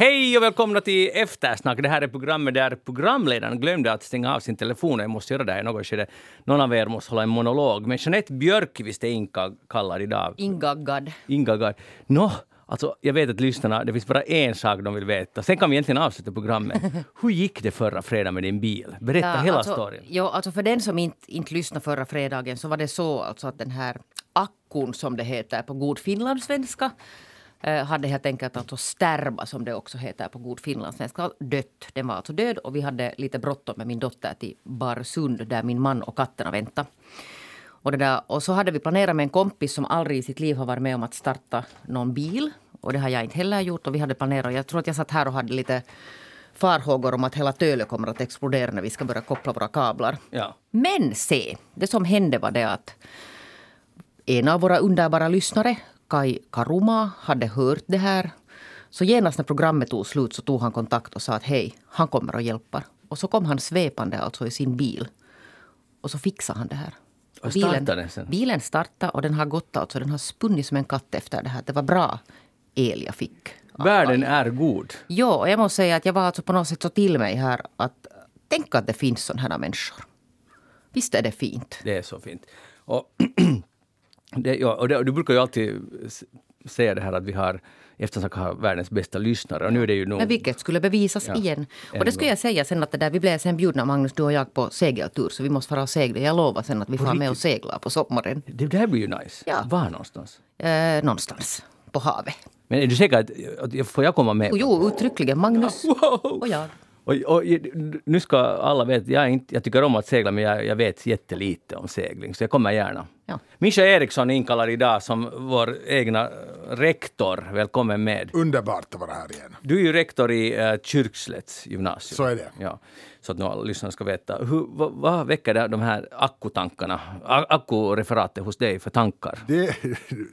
Hej och välkomna till Eftersnack. Det här är programmet där programledaren glömde att stänga av sin telefon. Jag måste göra det här i något skede. Någon av er måste hålla en monolog. Men Jeanette Björkqvist är inkallad idag. Ingaggad. Ingaggad. Nå, alltså jag vet att lyssnarna, det finns bara en sak de vill veta. Sen kan vi egentligen avsluta programmet. Hur gick det förra fredagen med din bil? Berätta Ja, hela alltså, storyn. Jo, alltså för den som inte, inte lyssnade förra fredagen så var det så alltså att den här akkun som det heter på god finlandssvenska hade helt enkelt alltså stärba som det också heter på god finlandssvenska dött. Den var alltså död och vi hade lite bråttom med min dotter till Barsund där min man och katterna väntade. Och, det där, och så hade vi planerat med en kompis som aldrig i sitt liv har varit med om att starta någon bil. Och det har jag inte heller gjort. Och vi hade planerat, jag tror att jag satt här och hade lite farhågor om att hela Töle kommer att explodera när vi ska börja koppla våra kablar. Ja. Men se, det som hände var det att en av våra underbara lyssnare, Kai Karuma, hade hört det här. Så genast när programmet tog slut så tog han kontakt och sa att hej, han kommer och hjälper. Och så kom han svepande alltså i sin bil. Och så fixade han det här. Och sen? Bilen startade och den har gått alltså. Den har spunnit som en katt efter det här. Det var bra el jag fick. Världen är god. Jo, och jag måste säga att jag var alltså på något sätt så till mig här att tänk att det finns sådana här människor. Visst är det fint? Det är så fint. Och, det, ja, och, det, och du brukar ju alltid säga det här att vi har Eftersnack har världens bästa lyssnare. Och nu är det ju nog... Men vilket skulle bevisas Ja, igen. en Och det gång. jag säga sen att det där, vi blev sen bjudna Magnus, du och jag på segeltur. Så vi måste fara och segla. Jag lovar sen att vi får med och segla på sommaren. Det där blir ju nice. Ja. Var någonstans? Eh, någonstans på havet. Men är du säker att, att får jag komma med? Jo, uttryckligen Magnus Wow! och jag. Och, och, nu ska alla veta, jag, är inte, jag tycker om att segla men jag, jag vet jättelite om segling så jag kommer gärna. Ja. Mischa Eriksson är inkallad idag som vår egna rektor. Välkommen med. Underbart att vara här igen. Du är ju rektor i uh, Kyrkslätts gymnasium. Så är det. Ja, så att nu alla lyssnarna ska veta. Hur, vad, vad väcker det, de här akkutankarna, a- akkureferatet hos dig för tankar? Det,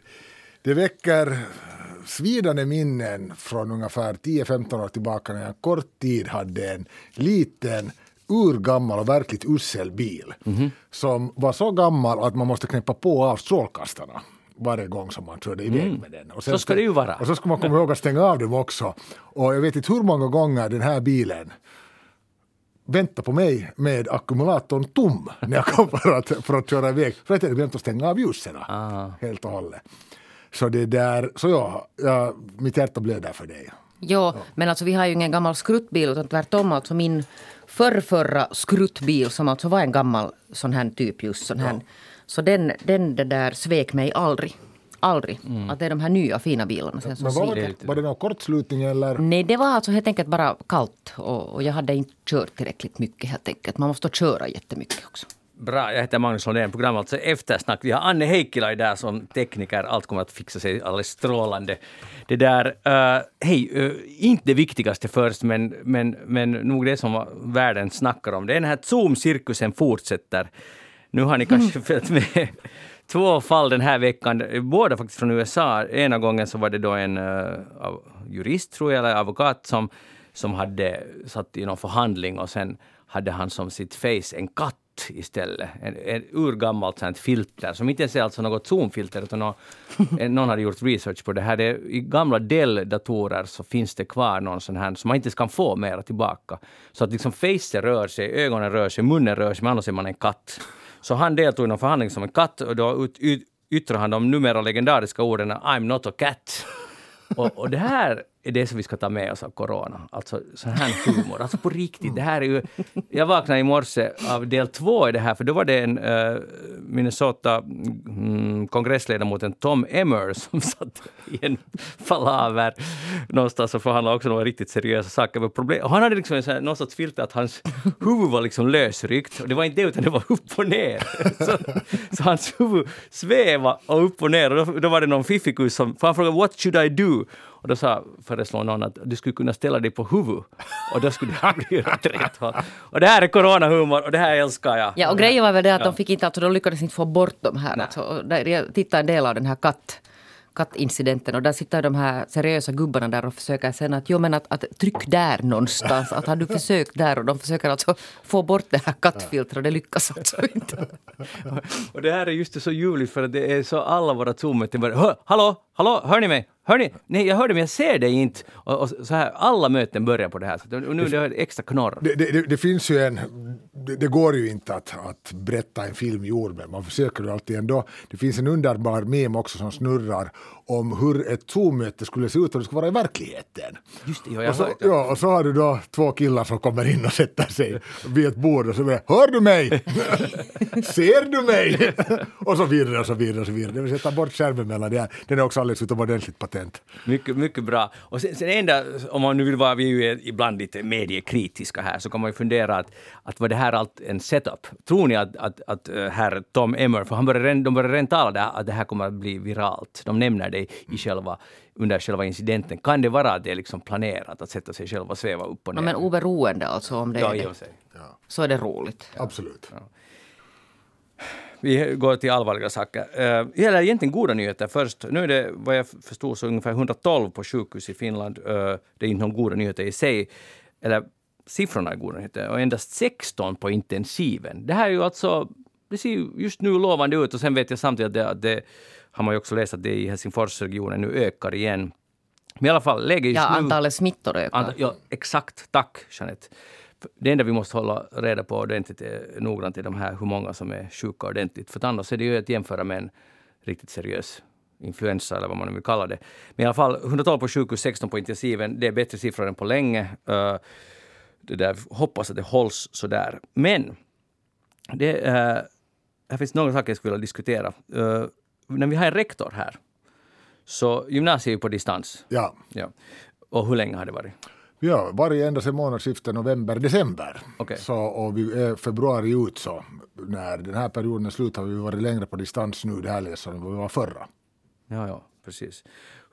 det väcker svidande minnen från ungefär 10-15 år tillbaka när jag en kort tid hade en liten urgammal och verkligt usel bil som var så gammal att man måste knäppa på av strålkastarna varje gång som man körde iväg med den. Och Så ska det ju vara. Och så ska man komma ihåg att stänga av dem också. Och jag vet inte hur många gånger den här bilen vänta på mig med ackumulatorn tom när jag kom för att, för att köra iväg. För att jag hade glömt att stänga av ljusen Ah. helt och hållet. Så det där, så ja, ja mitt hjärta blöder för dig. Jo, men alltså vi har ju ingen gammal skruttbil utan tvärtom alltså min förrförra skruttbil som alltså var en gammal sån här typ just sån här. Så den, den det där svek mig aldrig. Aldrig. Att det är de här nya fina bilarna sen som var det? Var det någon kortslutning eller? Nej, det var alltså helt enkelt bara kallt och, och jag hade inte kört tillräckligt mycket helt enkelt. Man måste köra jättemycket också. Bra, jag heter Magnus Lundén, program alltså Eftersnack. Vi har Anne Heikkilä där som tekniker. Allt kommer att fixa sig alldeles strålande. Det där, uh, hej, uh, inte det viktigaste först, men, men, men nog det som världen snackar om. Det är den här Zoom-cirkusen fortsätter. Nu har ni kanske följt med två fall den här veckan, båda faktiskt från USA. Ena gången så var det då en uh, jurist, tror jag, eller advokat som, som hade satt i någon förhandling och sen hade han som sitt face en katt istället. En, en urgammalt sånt filter som inte ens är alltså något zoomfilter utan nå- en- någon hade gjort research på det här. Det I gamla Dell-datorer så finns det kvar någon sån här som man inte kan få mera tillbaka. Så att liksom facet rör sig, ögonen rör sig, munnen rör sig, men annars är man en katt. Så han deltog i någon förhandling som en katt och då ut, ut, yttrade han de numera legendariska orden I'm not a cat. Och, och det här är det som vi ska ta med oss av corona. Alltså sån här humor. Alltså på riktigt. Det här är ju, jag vaknade i morse av del två i det här, för då var det en uh, Minnesota mm, kongressledamoten Tom Emmer som satt i en palaver någonstans och förhandlade också några riktigt seriösa saker. Men problem, och han hade liksom en sån här, någon sorts filter att hans huvud var liksom lösryckt. Och det var inte det, utan det var upp och ner. Så, så hans huvud svävade och upp och ner. Och då, då var det någon fiffikus som för han frågade “What should I do?” Och då sa, föreslår någon att du skulle kunna ställa dig på huvud. Och då skulle det bli åt rätt håll. Och det här är coronahumor och det här älskar jag. Ja, och grejen var väl det att Ja. de fick inte, alltså de lyckades inte få bort de här. Alltså, och där, jag tittade en del av den här katt kattincidenten och där sitter de här seriösa gubbarna där och försöker sen att, jo men att, att tryck där någonstans, att har du försökt där och de försöker alltså få bort det här kattfiltret och det lyckas alltså inte. Och det här är just så ljuvligt för att det är så alla våra zoom bara "Hö, Hallå, Hallå, hör ni mig? Hör ni? Nej, jag hörde men jag ser dig inte. Och, och så här, alla möten börjar på det här sättet. Och nu är det extra knorr. Det, det, det, finns ju en, det, det, går ju inte att, att berätta en film gjord men man försöker ju alltid ändå. Det finns en underbar mem också som snurrar om hur ett Zoom-möte skulle se ut om det skulle vara i verkligheten. Just det, ja, jag och, så, hörde. ja, och så har du då två killar som kommer in och sätter sig vid ett bord och så säger Hör du mig? Ser du mig? och så vidare och så vidare. Och så vidare. Det vill säga ta bort skärmen mellan det här. Den är också alldeles utomordentligt patent. Mycket, mycket bra. Och sen, sen enda, om man nu vill vara, vi är ju ibland lite mediekritiska här, så kan man ju fundera att, att var det här allt en setup? Tror ni att, att, att uh, herr Tom Emmer, för han började, de började redan tala där, att det här kommer att bli viralt. De nämner det i själva, under själva incidenten. Kan det vara att det är liksom planerat att sätta sig själv och sväva upp och ner? No, men oberoende alltså om det ja, är det, sig. så är det roligt. Absolut. Vi går till allvarliga saker. Uh, det gäller egentligen goda nyheter först. Nu är det, vad jag förstod, så ungefär 112 på sjukhus i Finland. Uh, det är inte någon goda nyheter i sig. Eller siffrorna är goda nyheter. Och endast 16 på intensiven. Det här är ju alltså... Det ser ju just nu lovande ut och sen vet jag samtidigt att det, att det har man ju också läst att det i Helsingforsregionen nu ökar igen. Men i alla fall, läget just Ja, nu... antalet smittor ökar. Ant- ja, exakt. Tack, Jeanette. Det enda vi måste hålla reda på ordentligt är, noggrant är de här hur många som är sjuka ordentligt. För annars är det ju att jämföra med en riktigt seriös influensa eller vad man nu vill kalla det. Men i alla fall 112 på sjukhus, 16 på intensiven. Det är bättre siffror än på länge. Uh, det där, hoppas att det hålls så där. Men det, uh, här finns några saker jag skulle vilja diskutera. Uh, när vi har en rektor här, så gymnasiet är ju på distans. Ja. Ja. Och hur länge har det varit? Ja, varje ända sedan månadsskiftet november-december. Okej. Så, och vi är februari ut så när den här perioden är slut har vi varit längre på distans nu det här läsåret än vad vi var förra. Ja, ja, precis.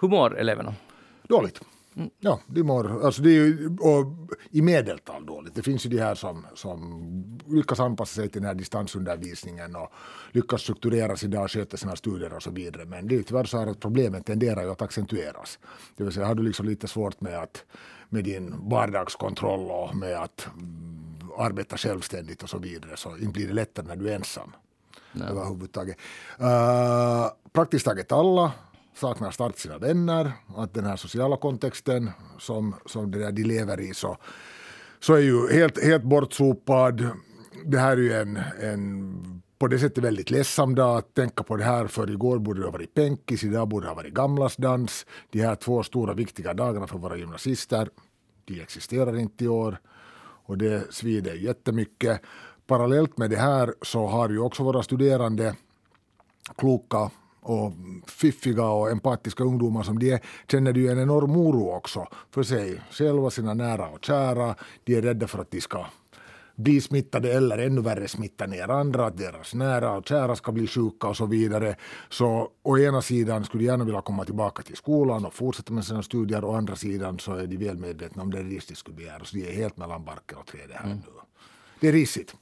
Hur mår eleverna? Dåligt. Ja, de mår, alltså det är ju, och i medeltal dåligt. Det finns ju de här som, som lyckas anpassa sig till den här distansundervisningen och lyckas strukturera sig och sköta sina studier och så vidare. Men det är tyvärr så här att problemen tenderar ju att accentueras. Det vill säga, har du liksom lite svårt med, att, med din vardagskontroll och med att mm, arbeta självständigt och så vidare så inte blir det lättare när du är ensam. Överhuvudtaget. Uh, praktiskt taget alla saknar starkt sina vänner. Att den här sociala kontexten som, som det där de lever i så, så är ju helt, helt bortsopad. Det här är ju en, en på det sättet väldigt ledsam dag att tänka på det här för igår borde det ha varit penkis, idag borde det ha varit gamlas dans. De här två stora viktiga dagarna för våra gymnasister, de existerar inte i år och det svider jättemycket. Parallellt med det här så har ju också våra studerande kloka och fiffiga och empatiska ungdomar som de är, känner de ju en enorm oro också för sig själva, sina nära och kära. De är rädda för att de ska bli smittade eller ännu värre smitta ner andra, att deras nära och kära ska bli sjuka och så vidare. Så å ena sidan skulle de gärna vilja komma tillbaka till skolan och fortsätta med sina studier, å andra sidan så är de väl medvetna om den risk de skulle begära, så de är helt mellan barken och trädet här nu. Det är risigt.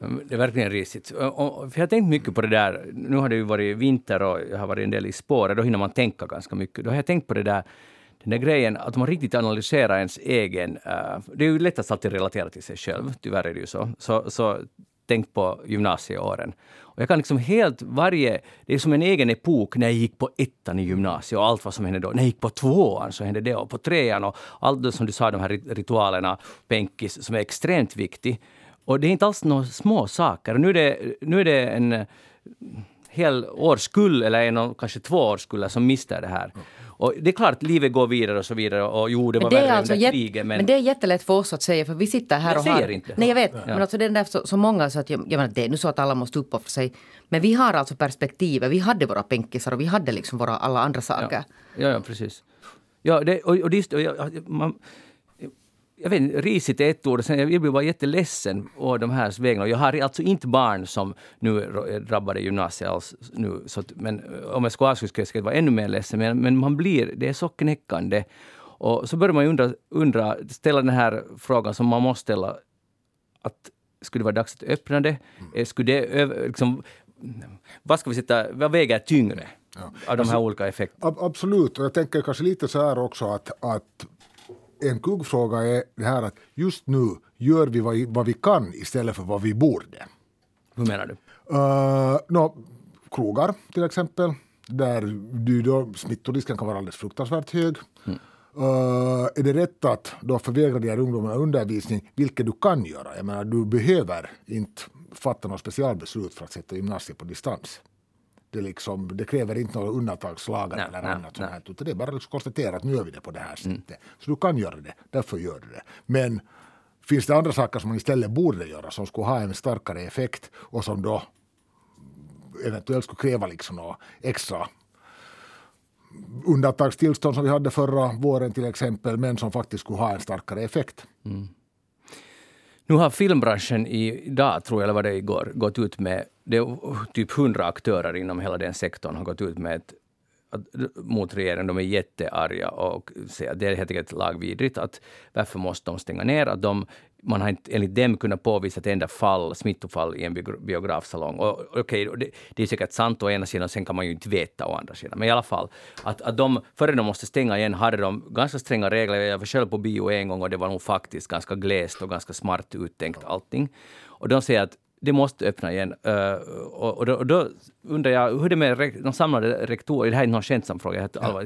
Mm, det är verkligen risigt. Och- och- För jag har tänkt mycket på det där. Nu har det ju varit vinter och jag har varit en del i spåret. Då hinner man tänka ganska mycket. Då har jag tänkt på det där, den där grejen att man riktigt analyserar ens egen... Uh, det är ju lättast alltid relatera till sig själv. Tyvärr är det ju så. Så, så tänk på gymnasieåren. Och jag kan liksom helt varje... Det är som en egen epok när jag gick på ettan i gymnasiet och allt vad som hände då. När jag gick på tvåan så hände det och på trean och allt det som du sa, de här ritualerna, penkis, som är extremt viktig. Och det är inte alls några små saker. Nu är det, nu är det en eh, hel årskull, eller en kanske två årskullar som mister det här. Och det är klart, livet går vidare och så vidare. Och jo, det var Men det, är värre alltså under jätt- kriget, men... men... det är jättelätt för oss att säga, för vi sitter här Jag och säger har... inte. Nej, jag vet. Ja. Men alltså det är så, så många så att jag, jag menar, det är nu så att alla måste uppoffra sig. Men vi har alltså perspektivet. Vi hade våra penkisar och vi hade liksom våra alla andra saker. Ja, ja precis. Ja, det, och, och det, just- och jag, man, jag vet inte, risigt är ett ord. Sen jag blir bara jätteledsen å de här vägnar. Jag har alltså inte barn som nu är drabbade i gymnasiet alls. Nu, så att, men om jag skulle avsluta skulle jag vara ännu mer ledsen. Men, men man blir, det är så knäckande. Och så börjar man ju undra, undra, ställa den här frågan som man måste ställa. Att skulle det vara dags att öppna det? Eh, Skulle det liksom, vad ska vi sätta, vad väger tyngre av de här olika effekterna? Ab- absolut, och jag tänker kanske lite så här också att, att en kuggfråga är det här att just nu gör vi vad, vi vad vi kan istället för vad vi borde. Hur menar du? Uh, no, krogar till exempel. där du då, smittorisken kan vara alldeles fruktansvärt hög. Mm. Uh, är det rätt att då förvägra de här ungdomarna undervisning, vilket du kan göra? Jag menar, du behöver inte fatta något specialbeslut för att sätta gymnasiet på distans. Det, liksom, det kräver inte några undantagslagar nej, eller nej, annat. Nej. Sånt, utan det är bara att liksom konstatera att nu gör vi det på det här mm. sättet. Mm. Så du kan göra det, därför gör du det. Men finns det andra saker som man istället borde göra som skulle ha en starkare effekt och som då eventuellt skulle kräva liksom något extra undantagstillstånd som vi hade förra våren till exempel, men som faktiskt skulle ha en starkare effekt. Mm. Nu har filmbranschen idag, tror jag, eller var det igår, gått ut med, det är typ hundra aktörer inom hela den sektorn har gått ut med ett mot regeringen. De är jättearga och säger att det är helt enkelt lagvidrigt. Att varför måste de stänga ner? Att de, man har inte enligt dem kunnat påvisa ett enda fall, smittofall i en biografsalong. Och, okay, det, det är säkert sant å ena sidan, sen kan man ju inte veta å andra sidan. Men i alla fall, att, att de, före de måste stänga igen hade de ganska stränga regler. Jag var själv på bio en gång och det var nog faktiskt ganska glest och ganska smart uttänkt allting. Och de säger att det måste öppna igen. Uh, och, då, och, då, undrar jag, hur det med de samlade rektorer? Det här är någon skämtsam fråga. Ja.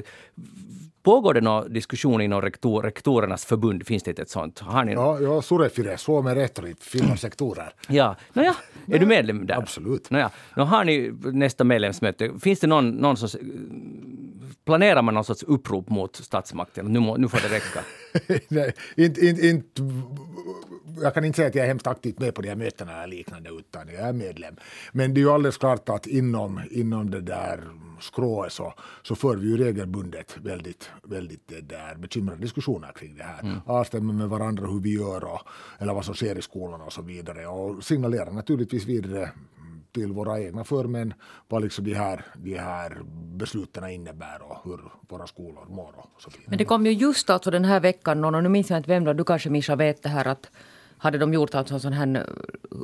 Pågår det någon diskussion inom rektor, rektorernas förbund? Finns det ett sånt? Har ni ja, ja Surefire, Suomen retorit, Finlands rektorer. Ja, nåja, är du medlem där? Absolut. Nåja, nu har ni nästa medlemsmöte. Finns det någon, någon sorts, planerar man någon sorts upprop mot statsmakten? Nu, må, nu får det räcka. Nej, inte, inte, inte jag kan inte säga att jag är hemskt aktivt med på de här mötena eller liknande, utan jag är medlem. Men det är ju alldeles klart att inom, inom det där skrået så, så för vi ju regelbundet väldigt, väldigt det där bekymrade diskussioner kring det här. Mm. Avstämmer med varandra hur vi gör och, eller vad som sker i skolan och så vidare och signalerar naturligtvis vidare till våra egna förmän vad liksom de här, de här besluten innebär och hur våra skolor mår. Och så vidare. Men det kom ju just alltså den här veckan, och nu minns jag inte vem då, du kanske Mischa vet det här att hade de gjort alltså sån här,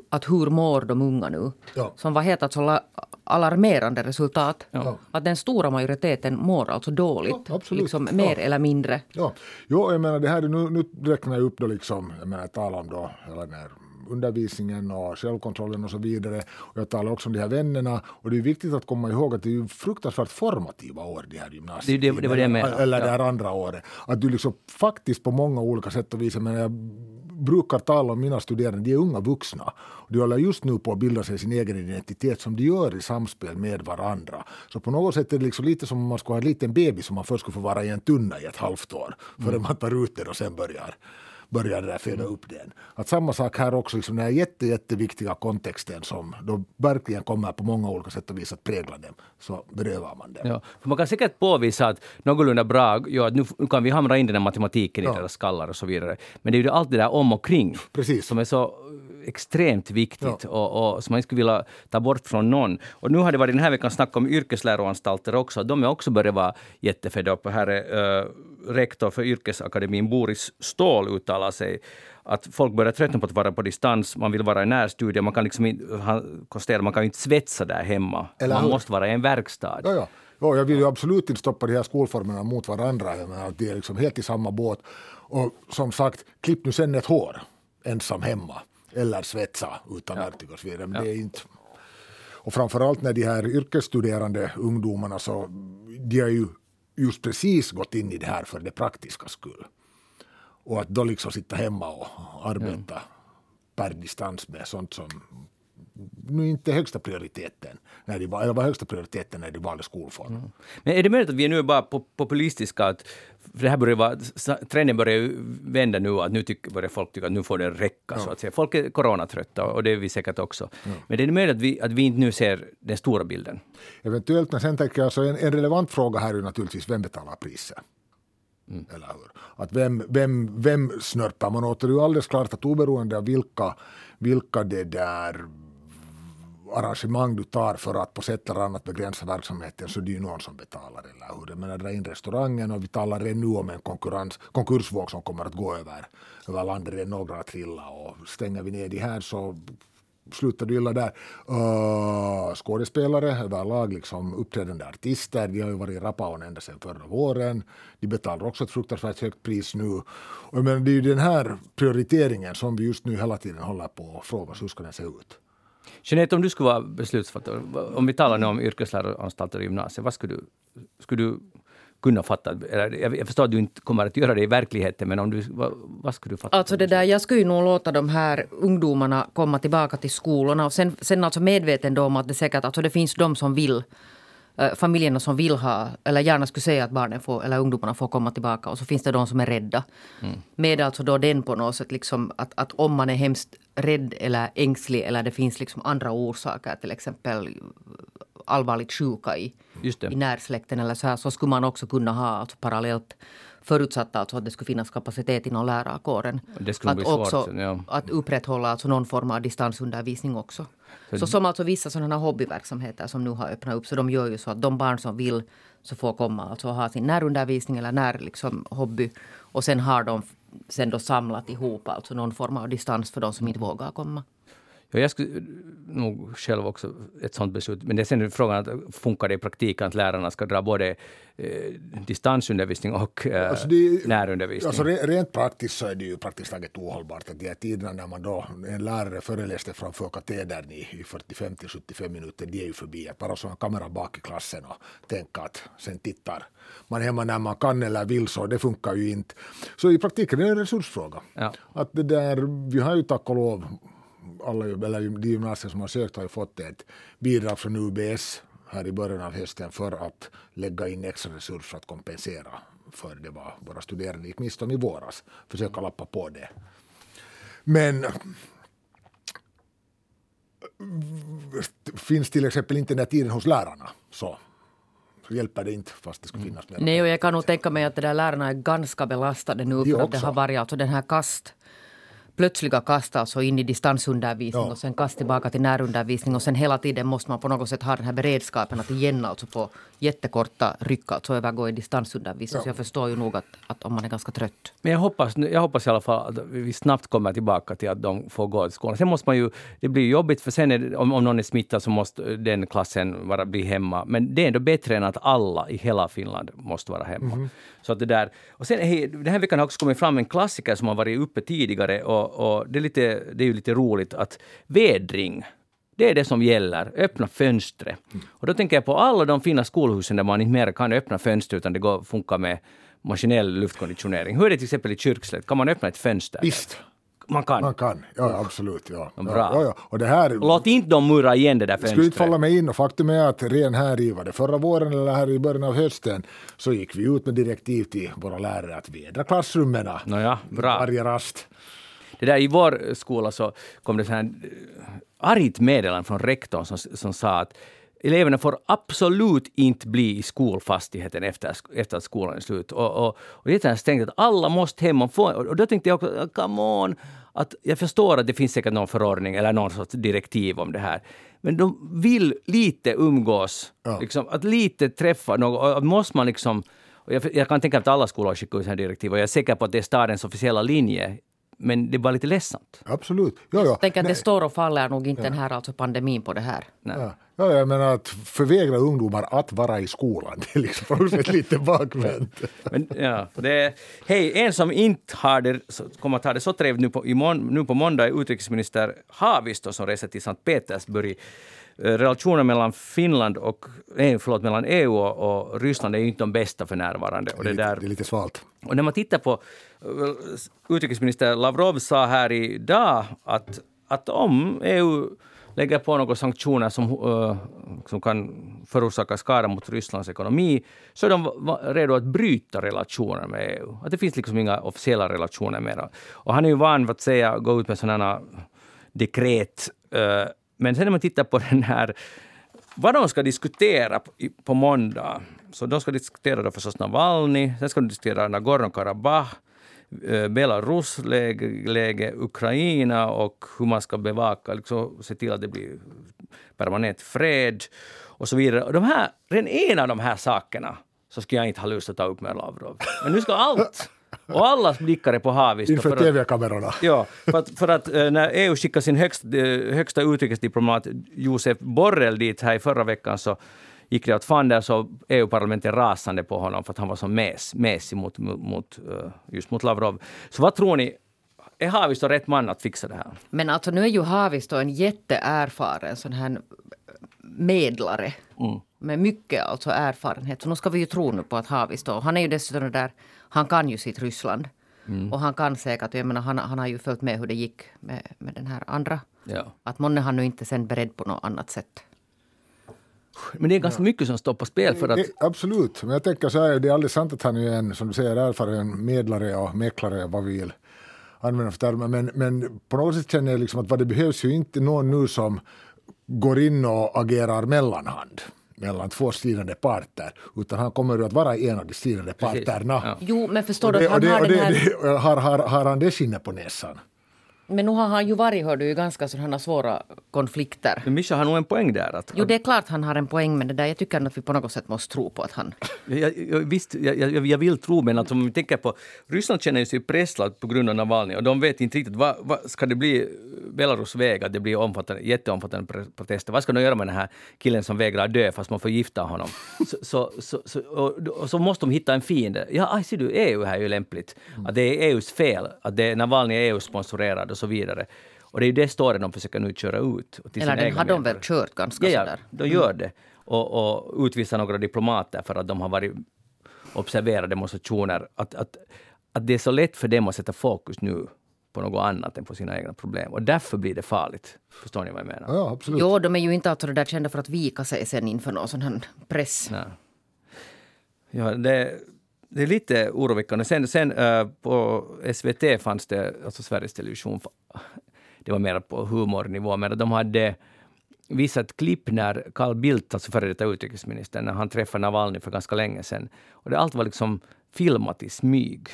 att hur mår de unga nu? Ja. Som var helt alltså alarmerande resultat. Ja. Att den stora majoriteten mår alltså dåligt. Ja, liksom mer eller mindre. Ja. Jo, jag menar det här, nu, nu räknar jag upp då liksom, jag menar tala om då, hela den här undervisningen och självkontrollen och så vidare. Och jag talar också om de här vännerna. Och det är viktigt att komma ihåg att det är fruktansvärt formativa år, de här gymnasiet. Det, det, det var det jag menade. Eller det här andra året. Att du liksom faktiskt på många olika sätt och vis, men jag brukar tala om mina studerande, de är unga vuxna. De håller just nu på att bilda sig sin egen identitet som de gör i samspel med varandra. Så på något sätt är det liksom lite som om man skulle ha en liten bebis som man först skulle få vara i en tunna i ett halvt år. Före mm. man tar ut den och sen börjar börjar där föda upp den. Att samma sak här också, liksom den här jätte, jätteviktiga kontexten som då verkligen kommer på många olika sätt och vis att prägla dem, så berövar man dem. Ja, för man kan säkert påvisa att någorlunda bra, ja, nu, kan vi hamra in den här matematiken i ja. deras skallar och så vidare. Men det är ju allt det där om och kring Precis. som är så extremt viktigt ja. och, och som man inte skulle vilja ta bort från någon. Och nu har det varit den här veckan snack om yrkesläroanstalter också. De är också börjat vara jättefedda upp. Här är uh, rektor för yrkesakademin Boris Ståhl uttalar sig att folk börjar tröttna på att vara på distans, man vill vara i närstudier, man kan liksom man kan inte svetsa där hemma. Eller man hur? måste vara i en verkstad. Ja, ja. Ja, jag vill ju absolut inte stoppa de här skolformerna mot varandra. Jag menar, de är liksom helt i samma båt. Och som sagt, klipp nu sen ett hår ensam hemma eller svetsa utan verktyg och så vidare. Men ja. det är inte... Och framförallt när de här yrkesstuderande ungdomarna så de har ju just precis gått in i det här för det praktiska skull. Och att då liksom sitta hemma och arbeta mm. per distans med sånt som nu inte högsta prioriteten, när de, eller var högsta prioriteten när de valde skolform. Mm. Men är det möjligt att vi är nu bara populistiska? Att, för det här börjar vara, trenden börjar vända nu, att nu tycker, börjar folk tycka att nu får det räcka. Ja. Så att säga. Folk är coronatrötta och det är vi säkert också. Ja. Men det är möjligt att vi, att vi inte nu ser den stora bilden? Eventuellt, men sen tänker jag så en, en relevant fråga här är naturligtvis vem betalar priset? Mm. Eller hur? Att vem, vem, vem snörpar man åt? Det är ju alldeles klart att oberoende av vilka, vilka det där arrangemang du tar för att på sätt eller annat begränsa verksamheten så det är ju någon som betalar, eller hur? Jag menar, dra in restaurangen och vi talar ännu om en konkurrens, konkursvåg som kommer att gå över, över landet, det är några att trilla och stänger vi ner de här så slutar det illa där. Uh, skådespelare överlag, liksom uppträdande artister, de har ju varit i Rapaon ända sedan förra våren. De betalar också ett fruktansvärt högt pris nu. Och men det är ju den här prioriteringen som vi just nu hela tiden håller på att fråga oss hur ska den se ut. Jeanette, om du skulle vara beslutsfattare, om vi talar nu om yrkesläroanstalter och gymnasiet, vad skulle du, skulle du kunna fatta? Jag förstår att du inte kommer att göra det i verkligheten, men om du, vad, vad skulle du fatta? Alltså det där, jag skulle ju nog låta de här ungdomarna komma tillbaka till skolorna och sen, sen alltså medveten då om att det säkert, alltså det finns de som vill eh, familjerna som vill ha, eller gärna skulle säga att barnen får, eller ungdomarna får komma tillbaka och så finns det de som är rädda. Mm. Med alltså då den på något sätt liksom att, att om man är hemskt rädd eller ängslig eller det finns liksom andra orsaker, till exempel allvarligt sjuka i, i närsläkten eller så här, så skulle man också kunna ha alltså parallellt förutsatt alltså att det skulle finnas kapacitet inom lärarkåren. att, också, svårt, ja. att upprätthålla alltså någon form av distansundervisning också. Så, så som alltså vissa sådana hobbyverksamheter som nu har öppnat upp, så de gör ju så att de barn som vill så får komma alltså ha sin närundervisning eller när liksom hobby. Och sen har de sen då samlat ihop alltså någon form av distans för de som inte vågar komma. Ja, jag skulle nog själv också ett sånt beslut. Men det är sen frågan att funkar det i praktiken att lärarna ska dra både eh, distansundervisning och eh, alltså det, närundervisning? Alltså rent praktiskt så är det ju praktiskt taget ohållbart att de här tiderna när man då, en lärare föreläste framför katedern i, i 45 till 75 minuter, de är ju förbi. Att bara så en kamera bak i klassen och tänka att sen tittar man hemma när man kan eller vill så, det funkar ju inte. Så i praktiken är det en resursfråga. Ja. Att det där, vi har ju tack och lov alla, eller de gymnasier som har sökt har ju fått ett bidrag från UBS här i början av hösten för att lägga in extra resurser för att kompensera för det var våra studerande gick miste om i våras. Försöka lappa på det. Men finns till exempel inte den tiden hos lärarna så så hjälper det inte fast det skulle finnas mer. Nej, och jag kan nog tänka mig att det där lärarna är ganska belastade nu för att det har varit alltså den här kast plötsliga kast alltså in i distansundervisning ja. och sen kast tillbaka till närundervisning och sen hela tiden måste man på något sätt ha den här beredskapen att igen alltså på jättekorta ryck alltså övergå i distansundervisning. Ja. Så jag förstår ju nog att, att om man är ganska trött. Men jag hoppas, jag hoppas i alla fall att vi snabbt kommer tillbaka till att de får gå till skolan. Sen måste man ju, det blir jobbigt för sen det, om, om någon är smittad så måste den klassen vara, bli hemma. Men det är ändå bättre än att alla i hela Finland måste vara hemma. Mm. Så att det där, och sen hej, den här veckan har också kommit fram en klassiker som har varit uppe tidigare och, och det, är lite, det är ju lite roligt att vädring det är det som gäller. Öppna fönstret. Och då tänker jag på alla de fina skolhusen där man inte mer kan öppna fönster utan det går, funkar med maskinell luftkonditionering. Hur är det till exempel i Kyrkslätt? Kan man öppna ett fönster? Visst. Man kan? Man kan, ja absolut. Ja. Bra. Ja, ja. Och det här, Låt inte dem murra igen det där fönstret. skulle inte falla mig in och faktum är att ren här i, var det förra våren eller här i början av hösten, så gick vi ut med direktiv till våra lärare att vädra klassrummen Nåja, bra. varje rast. Det där, I vår skola så kom det så här eh, argt meddelande från rektorn som, som sa att eleverna får absolut inte bli i skolfastigheten efter, efter att skolan är slut. Och, och, och jag tänkte att alla måste hem och få... Och då tänkte jag också, come on! Att jag förstår att det finns säkert någon förordning eller någon sorts direktiv om det här. Men de vill lite umgås, ja. liksom, att lite träffa någon. måste man liksom... Jag, jag, kan tänka att alla skolor skickar ut direktiv och jag är säker på att det är stadens officiella linje men det var lite ledsamt. Absolut. Ja, ja. Tänk att det står och faller nog inte ja. den här alltså pandemin på det här. Ja. Ja, jag menar att förvägra ungdomar att vara i skolan, det är liksom på lite bakvänt. Men, ja, det, hej, en som inte har det, kommer att ha det så trevligt nu på, nu på måndag är utrikesminister Haavisto som reser till Sankt Petersburg. Eh, relationen mellan Finland och, nej, förlåt, mellan EU och, och Ryssland är inte de bästa för närvarande. Och det, är lite, där, det är lite svalt. Och när man tittar på eh, utrikesminister Lavrov sa här idag att, att om EU lägger på några sanktioner som, uh, som kan förorsaka skada mot Rysslands ekonomi, så är de redo att bryta relationer med EU. Att det finns liksom inga officiella relationer mera. Och han är ju van vid att säga, gå ut med sådana dekret. Uh, men sen när man tittar på den här vad de ska diskutera på, på måndag. Så de ska diskutera då förstås Navalny, sen ska de diskutera Nagorno-Karabach, eh, Belarus läge, läge, Ukraina och hur man ska bevaka, liksom, se till att det blir permanent fred och så vidare. Och de här, den ena av de här sakerna så skulle jag inte ha lust att ta upp med Lavrov. Men nu ska allt och alla blickar är på Haavisto. Inför tv-kamerorna. Ja, för att, för att eh, när EU skickade sin högst, eh, högsta utrikesdiplomat Josef Borrell dit här i förra veckan så gick det åt fanders så EU-parlamentet rasande på honom för att han var så mes, mesig mot, mot, eh, just mot Lavrov. Så vad tror ni, är Haavisto rätt man att fixa det här? Men alltså nu är ju Haavisto en jätteerfaren sån här medlare. Mm. Med mycket alltså erfarenhet. Så nu ska vi ju tro nu på att Haavisto, han är ju dessutom där, han kan ju sitt Ryssland. Mm. Och han kan säkert, jag menar, han, han har ju följt med hur det gick med, med den här andra. Ja. Att månne han nu inte sen beredd på något annat sätt. Men det är ganska ja. mycket som står på spel för att... Absolut, men jag tänker så här, det är alldeles sant att han är en, som du säger, erfaren medlare och mäklare, vad vi vill använda för termer. Men, men på något sätt känner jag liksom att vad det behövs ju inte någon nu som går in och agerar mellanhand mellan två stridande parter, utan han kommer att vara en av de stridande parterna. Ja. Jo, men förstår du att han har den här... har, har, har han det skinnet på näsan? Men nu har han ju varit hör du, i ganska sådana svåra konflikter. Men Mischa har nog en poäng där. Att, jo, det är klart han har en poäng med det där. Jag tycker att vi på något sätt måste tro på att han... jag, jag, visst, jag, jag, jag vill tro, men att om vi tänker på... Ryssland känner sig presslad på grund av Navalny och de vet inte riktigt vad, vad ska det bli Belarus väg att det blir omfattande, jätteomfattande protester. Vad ska de göra med den här killen som vägrar dö fast man får gifta honom? Så, så, så, så och, och, så måste de hitta en fiende. Ja, ser du, EU här är ju lämpligt. Att det är EUs fel. Att det, Navalny är EU-sponsorerad och så vidare. Och det är ju det storyn de försöker nu köra ut. Eller den har de väl kört ganska ja, sådär? Ja, de gör det. Och, och utvisa några diplomater för att de har varit observerade demonstrationer. Att, att, att det är så lätt för dem att sätta fokus nu på något annat än på sina egna problem. Och därför blir det farligt. Förstår ni vad jag menar? Ja, absolut. Jo, de är ju inte alltså där kända för att vika sig sen inför någon sån här press. Nej. Ja, det, det är lite oroväckande. Sen, sen uh, på SVT fanns det, alltså Sveriges Television, det var mer på humornivå, men de hade visat klipp när Carl Bildt, alltså före detta utrikesministern, när han träffade Navalny för ganska länge sedan. Och det, allt var liksom filmat i smyg.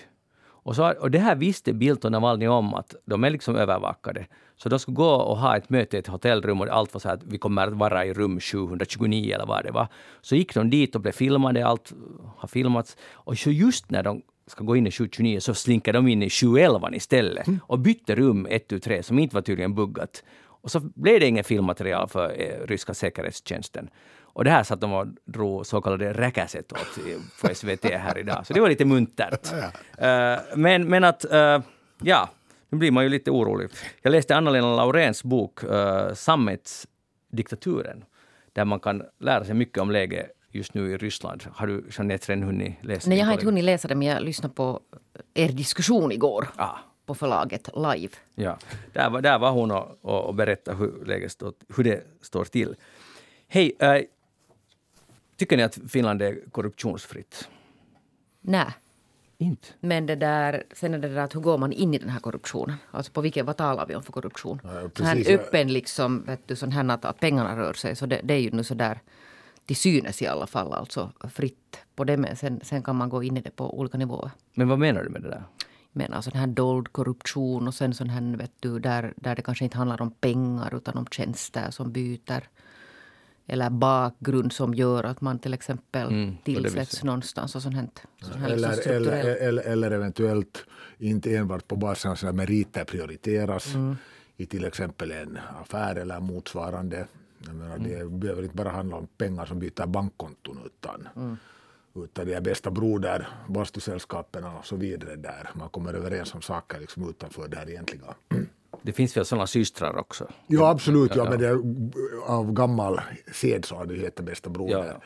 Och, så, och det här visste Bildt och Navalny om, att de är liksom övervakade. Så de skulle gå och ha ett möte i ett hotellrum och allt var så att vi kommer att vara i rum 729 eller vad det var. Så gick de dit och blev filmade, allt har filmats. Och så just när de ska gå in i 729 så slinker de in i 711 istället mm. och bytte rum 1 3 som inte var tydligen buggat. Och så blev det inget filmmaterial för eh, ryska säkerhetstjänsten. Och det här satt de och drog så kallade räkäset åt på SVT här idag. Så det var lite muntert. Uh, men, men att, uh, ja, nu blir man ju lite orolig. Jag läste Anna-Lena Lauréns bok uh, Sammetsdiktaturen, där man kan lära sig mycket om läget just nu i Ryssland. Har du Jeanette redan hunnit läsa Nej, jag har inte hunnit läsa det, men jag lyssnade på er diskussion igår. Ah. på förlaget live. Ja, där var, där var hon och, och, och berättade hur, läget stå, hur det står till. Hej, äh, tycker ni att Finland är korruptionsfritt? Nej. Inte? Men det där, sen är det där att hur går man in i den här korruptionen? Alltså på vilket, vad talar vi om för korruption? Ja, så här öppen liksom, vet du, sån här att, att pengarna rör sig. Så det, det är ju nu så där till synes i alla fall, alltså fritt på det. Men sen, sen kan man gå in i det på olika nivåer. Men vad menar du med det där? Jag menar sån här dold korruption och sen sån här, vet du, där, där det kanske inte handlar om pengar utan om tjänster som byter eller bakgrund som gör att man till exempel mm, tillsätts någonstans. Och sånt här, sånt här eller, liksom eller, eller, eller, eventuellt inte enbart på basen av sina meriter prioriteras mm. i till exempel en affär eller motsvarande. Jag menar, mm. Det behöver inte bara handla om pengar som byter bankkonton utan, mm. utan det är bästa broder, bastusällskapen och så vidare där man kommer överens om saker liksom utanför det här egentliga. Det finns väl sådana systrar också? Ja, absolut. Ja, ja. men det är av gammal sed så har det hetat bästa bror. Ja, ja.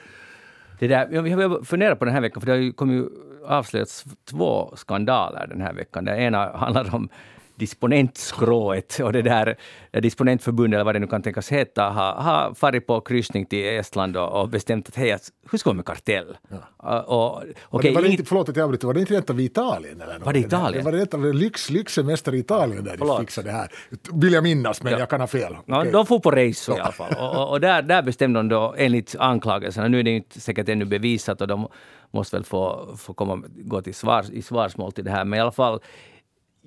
Det där, jag har funderat på den här veckan, för det har ju kommit avslöjats två skandaler den här veckan. Den ena handlar om disponentskrået och det där disponentförbundet, eller vad det nu kan tänkas heta, har, har farit på kryssning till Estland och, och bestämt att hej, hur ska vi med kartell? Ja. Och, okay, var det inte, förlåt att jag avbryter, var det inte rent av Italien? Eller var det Italien? Det var rent av lyx, lyxsemester i Italien där förlåt. de fixade det här. Vill jag minnas, men ja. jag kan ha fel. Okay. De får på race i alla fall. Och, och, där, där bestämde de då enligt anklagelserna, nu är det inte säkert ännu bevisat och de måste väl få, få komma, gå till svars, i svarsmål till det här, men i alla fall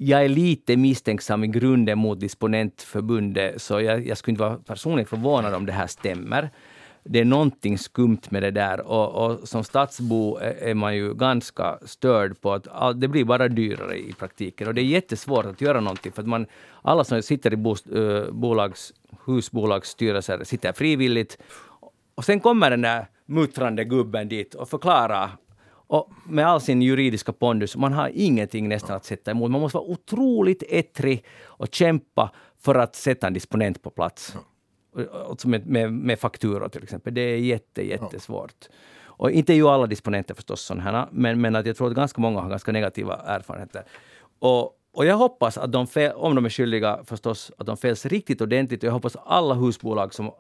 jag är lite misstänksam i grunden mot disponentförbundet, så jag, jag skulle inte vara personligen förvånad om det här stämmer. Det är någonting skumt med det där och, och som stadsbo är man ju ganska störd på att all, det blir bara dyrare i praktiken och det är jättesvårt att göra någonting för att man, alla som sitter i bost, uh, bolags, husbolagsstyrelser sitter frivilligt och sen kommer den där muttrande gubben dit och förklarar och med all sin juridiska pondus, man har ingenting nästan att sätta emot. Man måste vara otroligt ettrig och kämpa för att sätta en disponent på plats. Med, med, med fakturor till exempel. Det är jätte, jättesvårt. Och inte ju alla disponenter förstås sådana här, men, men att jag tror att ganska många har ganska negativa erfarenheter. Och, och jag hoppas att de, fel, om de är skyldiga förstås, att de fälls riktigt ordentligt. Och jag hoppas att alla husbolag som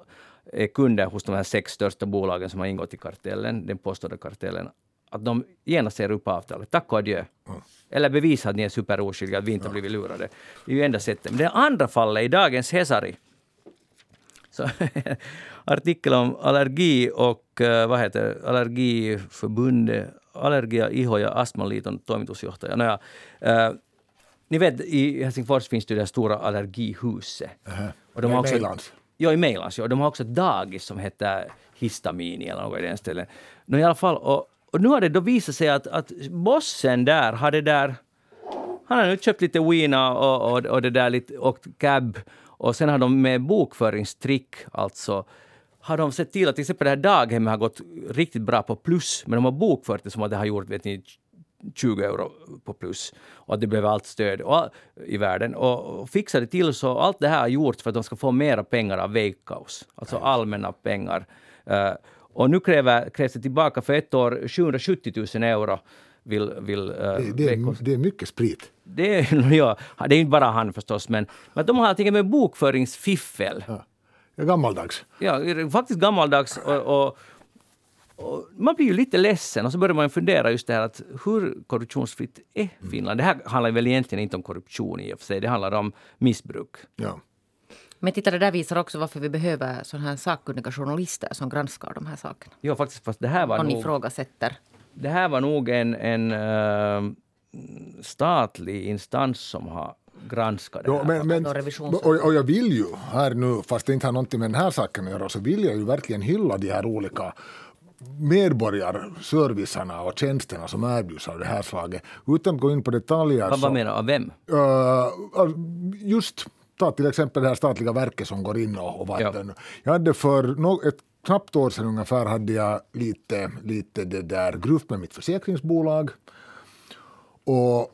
är kunder hos de här sex största bolagen som har ingått i kartellen, den påstådda kartellen, att de genast säger upp avtalet. Tack och adjö. Mm. Eller bevisa att ni är superoskyldiga, att vi inte har blivit lurade. Det är ju enda sättet. Men det andra fallet i dagens Hesari, så, artikel om allergi och uh, vad heter allergiförbundet, Allergia, Iho ja Astmaliiton toimitusjohtaja. Nåja, uh, ni vet, i Helsingfors finns det det stora allergihuset. Uh-huh. Och de har också, Mejlans. Ja, i Mejlans. Ja. De har också ett dagis som heter Histamini eller något i den ställen. No, i alla fall, och, och nu har det då visat sig att, att bossen där har det där... Han har nu köpt lite wina och, och, och det där lite, och cab och sen har de med bokföringstrick alltså har de sett till att till exempel det här daghemmet har gått riktigt bra på plus, men de har bokfört det som att det har gjort vet ni, 20 euro på plus och att det behöver allt stöd och, i världen. Och, och fixade till så allt det här har gjorts för att de ska få mera pengar av Veikkaus, alltså allmänna pengar. Uh, och nu kräver, krävs det tillbaka för ett år 770 000 euro vill... vill uh, det, det, är, det är mycket sprit. Det är, ja, det är inte bara han förstås, men, men de har till med bokföringsfiffel. Ja. Är gammaldags. Ja, faktiskt gammaldags. Och, och, man blir ju lite ledsen och så börjar man fundera just det här att hur korruptionsfritt är Finland? Det här handlar väl egentligen inte om korruption i och för sig, det handlar om missbruk. Ja. Men titta, det där visar också varför vi behöver sådana här sakkunniga journalister som granskar de här sakerna. Ja, faktiskt, fast det här var Någon nog... ifrågasätter. Det här var nog en, en uh, statlig instans som har granskat det här. Ja, men, men, och, och, jag vill ju här nu, fast det inte har någonting med den här saken att göra, så vill jag ju verkligen hylla de här olika medborgarservicerna och tjänsterna som erbjuds av det här slaget. Utan att gå in på detaljer. Vad, vad menar du? Av vem? Uh, just ta till exempel det här statliga verket som går in och, och vatten. Ja. Jag hade för no, ett knappt år sedan ungefär hade jag lite, lite det där gruft med mitt försäkringsbolag. Och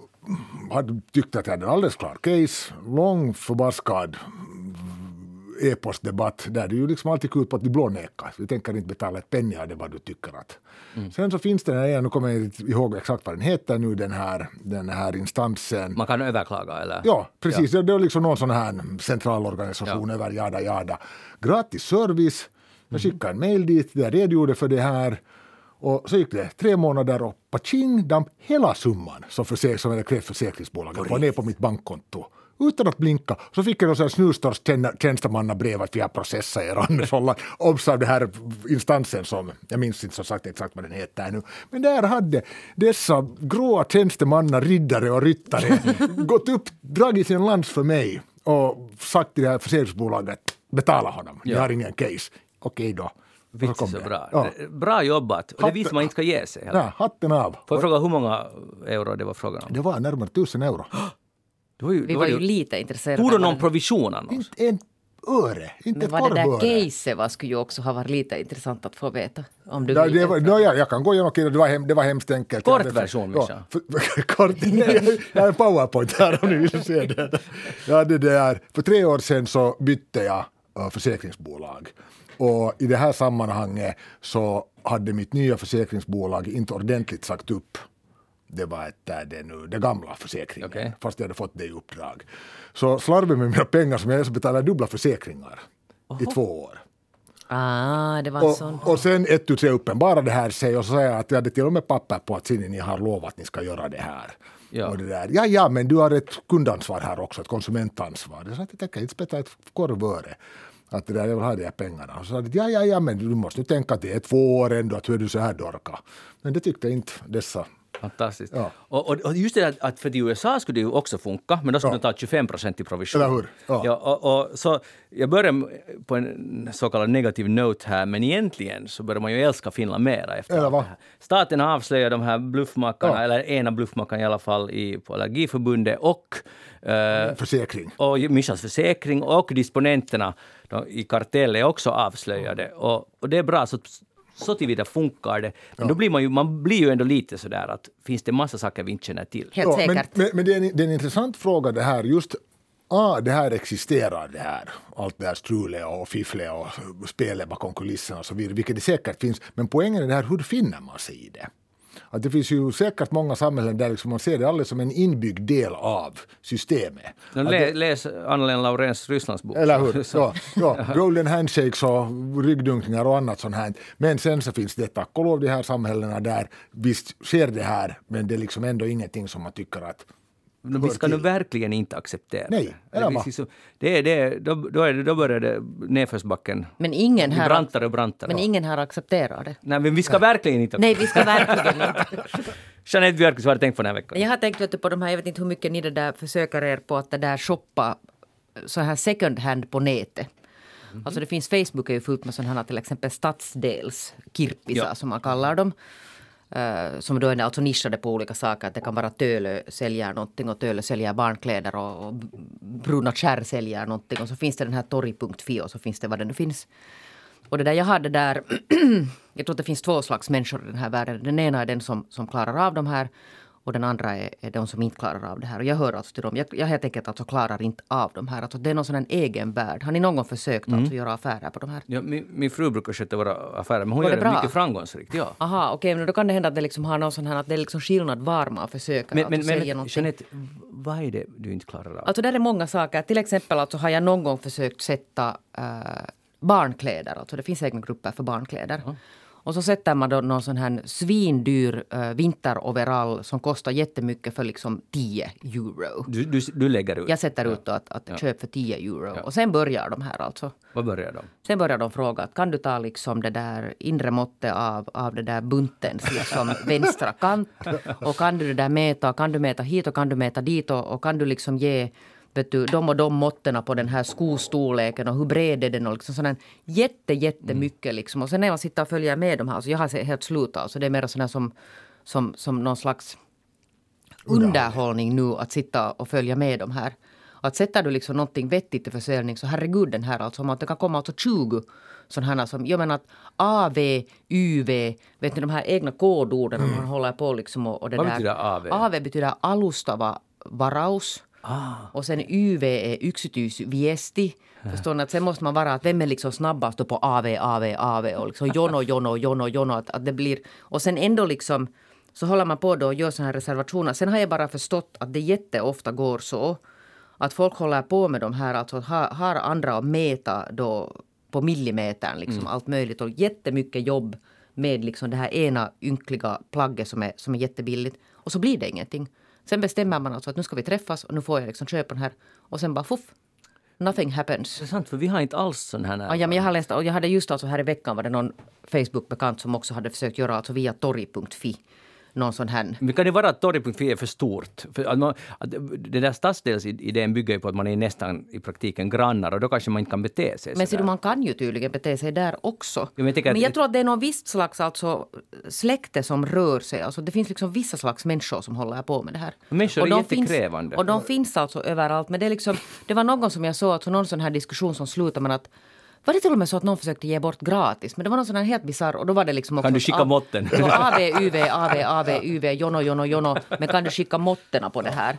hade tyckt att jag hade en alldeles klar case. Lång förbaskad e-postdebatt där det ju liksom alltid går ut på att de blånekar. Vi tänker inte betala ett penny av det vad du tycker att. Mm. Sen så finns det den här, nu kommer jag inte ihåg exakt vad den heter nu, den här, den här instansen. Man kan överklaga eller? Ja, precis. Ja. Det är liksom någon sån här centralorganisation ja. över jada jada. Gratis service. Jag skickade en mail dit, där jag redogjorde för det här. Och så gick det tre månader och paching, damp hela summan som, försek, som krävt försäkringsbolaget var ner på mitt bankkonto utan att blinka. Så fick jag en snustorrs tjänstemannabrev att vi har processat er Anders Holland. Obs av den här instansen som, jag minns inte som sagt exakt vad den heter nu. Men där hade dessa gråa tjänstemannar, riddare och ryttare gått upp, dragit sin lans för mig och sagt till det här försäkringsbolaget betala honom, ja. jag har ingen case. Okej då. Vits så bra. Ja. Bra jobbat. Och det visar man inte ska ge sig. Ja, hatten av. Får jag fråga hur många euro det var frågan om? Det var närmare tusen euro. Var ju, vi var, var ju lite intresserade. Tog du någon provision annars? Inte en öre, inte Men vad det där caset var skulle ju också ha varit lite intressant att få veta. Om du ja, det var, no, ja, jag kan gå igenom det, var, hem, det var hemskt enkelt. Kort version, Mischa. Ja, kort, jag har en powerpoint här om ni vill se det. Ja, det där. För tre år sedan så bytte jag uh, försäkringsbolag. Och i det här sammanhanget så hade mitt nya försäkringsbolag inte ordentligt sagt upp det var ett, äh, det, nu, det gamla försäkringen, okay. fast jag hade fått det i uppdrag. Så slarvade med mina pengar som jag så betalade dubbla försäkringar Oho. i två år. Ah, det var och, sån. och sen ett tu tre uppenbara det här sig och så jag att jag hade till och med papper på att ni har lovat att ni ska göra det här. Ja. Och det där. ja, ja, men du har ett kundansvar här också, ett konsumentansvar. Jag sa att jag tänker inte spetta ett korvöre att det där, jag vill ha de här pengarna. Och så sa de, ja, ja, ja, men du måste nu tänka att det är två år ändå, att hur är du så här dorka? Men det tyckte inte dessa Fantastiskt. Ja. Och, och, just det att för i USA skulle det ju också funka, men då skulle ja. de ta 25 procent i provision. Eller hur? Ja. ja och, och, så jag börjar på en så kallad negativ note här, men egentligen så börjar man ju älska Finland mera efter Eller vad? Staten har avslöjat de här bluffmakarna, ja. eller ena bluffmakaren i alla fall, i, på Allergiförbundet och Uh, försäkring. Och Michas försäkring och disponenterna de, i kartell är också avslöjade. Och, och det är bra. Så så tillvida funkar det. Men då blir man ju, man blir ju ändå lite sådär att finns det massa saker vi inte känner till? Helt Ja, men, säkert. men, men det, är en, det är en intressant fråga det här. Just ah, det här existerar det här. Allt det här strulet och fifflet och spelet bakom kulisserna och så vidare. Vilket det säkert finns. Men poängen är det här, hur finner man sig i det? Att det finns ju säkert många samhällen där liksom man ser det alldeles som en inbyggd del av systemet. Lä, det- läs Anna-Lena Laurens Rysslandsbok. Eller hur? Ja, ja. Golden handshakes och ryggdunkningar och annat sånt här. Men sen så finns det tack och lov de här samhällena där visst sker det här men det är liksom ändå ingenting som man tycker att vi ska nu verkligen inte acceptera Nej, det. eller Det, är, det, då, då, är det, då börjar det nedförsbacken Men ingen här, brantare och brantare. men ingen här accepterar det. Nej, men vi ska verkligen inte... Nej, vi ska verkligen inte. Jeanette Björkqvist, vad har du tänkt på den här veckan? Jag har tänkt vet du, på de här, jag vet inte hur mycket ni det där försöker er på att det där shoppa så här second hand på nätet. Alltså det finns Facebook är ju fullt med sådana här till exempel stadsdelskirppisar Ja. som man kallar dem. Eh, som då är alltså nischade på olika saker. Det kan vara Tölö säljer någonting och Tölö säljer barnkläder och, och Bruna Kärr säljer någonting. Och så finns det den här torg.fi och så finns det vad det nu finns. Och det där jag hade där, jag tror att det finns två slags människor i den här världen. Den ena är den som, som klarar av de här och den andra är, är de som inte klarar av det här. Och jag hör alltså till dem. Jag, jag helt enkelt alltså klarar inte av de här. Alltså det är någon sån egen värld. Har ni någon gång försökt alltså göra affärer på de här? Ja, min, min fru brukar sköta våra affärer, men hon Går gör det det mycket framgångsrikt. Ja. Aha, okej, men då kan det hända att det liksom har någon sån här att det är liksom skillnad var man försöker Men, alltså men, sälja men någonting. Jeanette, vad är det du inte klarar av? Alltså där är många saker. Till exempel alltså har jag någon gång försökt sätta eh, barnkläder. Alltså det finns egna grupper för barnkläder. Och så sätter man då någon sån här svindyr uh, vinteroverall som kostar jättemycket för liksom 10 euro. Du, du, du lägger ut. Jag sätter ut då att, att köp för 10 euro. Och sen börjar de här alltså. Vad börjar de? Sen börjar de fråga att kan du ta liksom det där inre måttet av, av det där buntens liksom vänstra kant och kan du det där mäta, kan du mäta hit och kan du mäta dit och, och kan du liksom ge vet du, de och de måtten på den här skostorleken och hur bred är den och liksom sådär jätte, jättemycket liksom. Och sen när man sitter och följer med de här, så jag har helt slutat, alltså det är mer sådär som, som, som någon slags underhållning nu att sitta och följa med de här. Att sätter du liksom någonting vettigt till försäljning så herregud den här alltså, om att det kan komma alltså 20 sådana här som, jag menar att AV, UV, vet ni de här egna kodorden mm. man håller på liksom och, och det Vad där. betyder AV? AV betyder alustava varaus. Ah. Och sen UV är yksityisviesti. Förstår ni? Att sen måste man vara att vem är liksom snabbast på AV, AV, AV och liksom jono, jono, jono, jono. Att, att det blir, och sen ändå liksom så håller man på då och gör såna här reservationer. Sen har jag bara förstått att det jätteofta går så att folk håller på med de här, alltså har, har andra att mäta då på millimetern liksom allt möjligt och jättemycket jobb med liksom det här ena ynkliga plagget som är, som är jättebilligt. Och så blir det ingenting. Sen bestämmer man alltså att nu ska vi träffas och nu får jag liksom köpa den här. Och sen bara fuff. Nothing happens. Det är sant, för vi har inte alls sån här... Ja, ja, men jag har läst och jag hade just alltså här i veckan var det någon Facebook-bekant som också hade försökt göra alltså via torg.fi. Någon sån här. Men kan det vara att torg.fi är för stort? För att man, att det där stadsdelsidén bygger ju på att man är nästan i praktiken grannar och då kanske man inte kan bete sig Men ser du, man kan ju tydligen bete sig där också. men jag men att- jag tror att det är någon visst slags alltså, släkte som rör sig. Alltså, det finns liksom vissa slags människor som håller på med det här. Människor är de jättekrävande. Finns, och de finns alltså överallt. Men det, är liksom, det var någon som jag såg, alltså någon sån här diskussion som slutade med att var det till och med så att någon försökte ge bort gratis? Men det var någon sån här helt bisarr och då var det liksom också... Kan du skicka måtten? AV, UV, AV, AV, UV, jono, jono, jono. Men kan du skicka måtten på det här?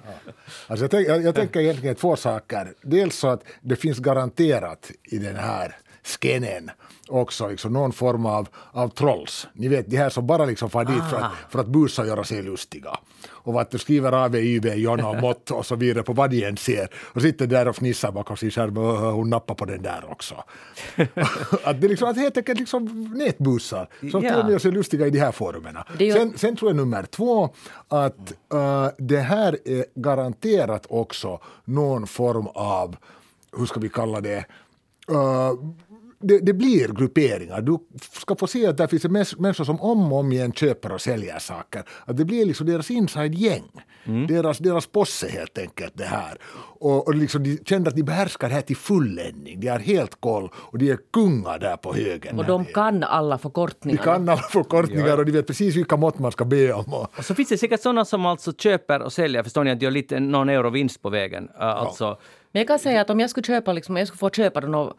Alltså jag, tänk, jag, jag tänker egentligen två saker. Dels så att det finns garanterat i den här skenen också liksom någon form av, av trolls. Ni vet de här som bara liksom far dit för att, för att busa och göra sig lustiga. Och att du skriver AV, YV, Jonna och mått och så vidare på vad de än ser. Och sitter där och fnissar bakom sin skärm och "Åh, hon nappar på den där också. att det är liksom, att helt enkelt liksom nätbusar som Ja. till och sig lustiga i de här formerna. Ju- Sen, sen tror jag nummer två att eh, det här är garanterat också någon form av, hur ska vi kalla det, eh, det, det blir grupperingar. Du ska få se att det finns människor som om och om igen köper och säljer saker. Att det blir liksom deras inside-gäng. Deras, deras posse helt enkelt det här. Och, och liksom de känner att de behärskar det här till fulländning. De har helt koll och de är kungar där på högen. Och de kan alla de förkortningarna. kan alla förkortningar och de vet precis vilka mått man ska be om. Och, Och så finns det säkert sådana som alltså köper och säljer, förstår ni, att de gör lite någon euro vinst på vägen. Uh, alltså, Men jag kan säga att om jag skulle köpa, liksom, jag skulle få köpa något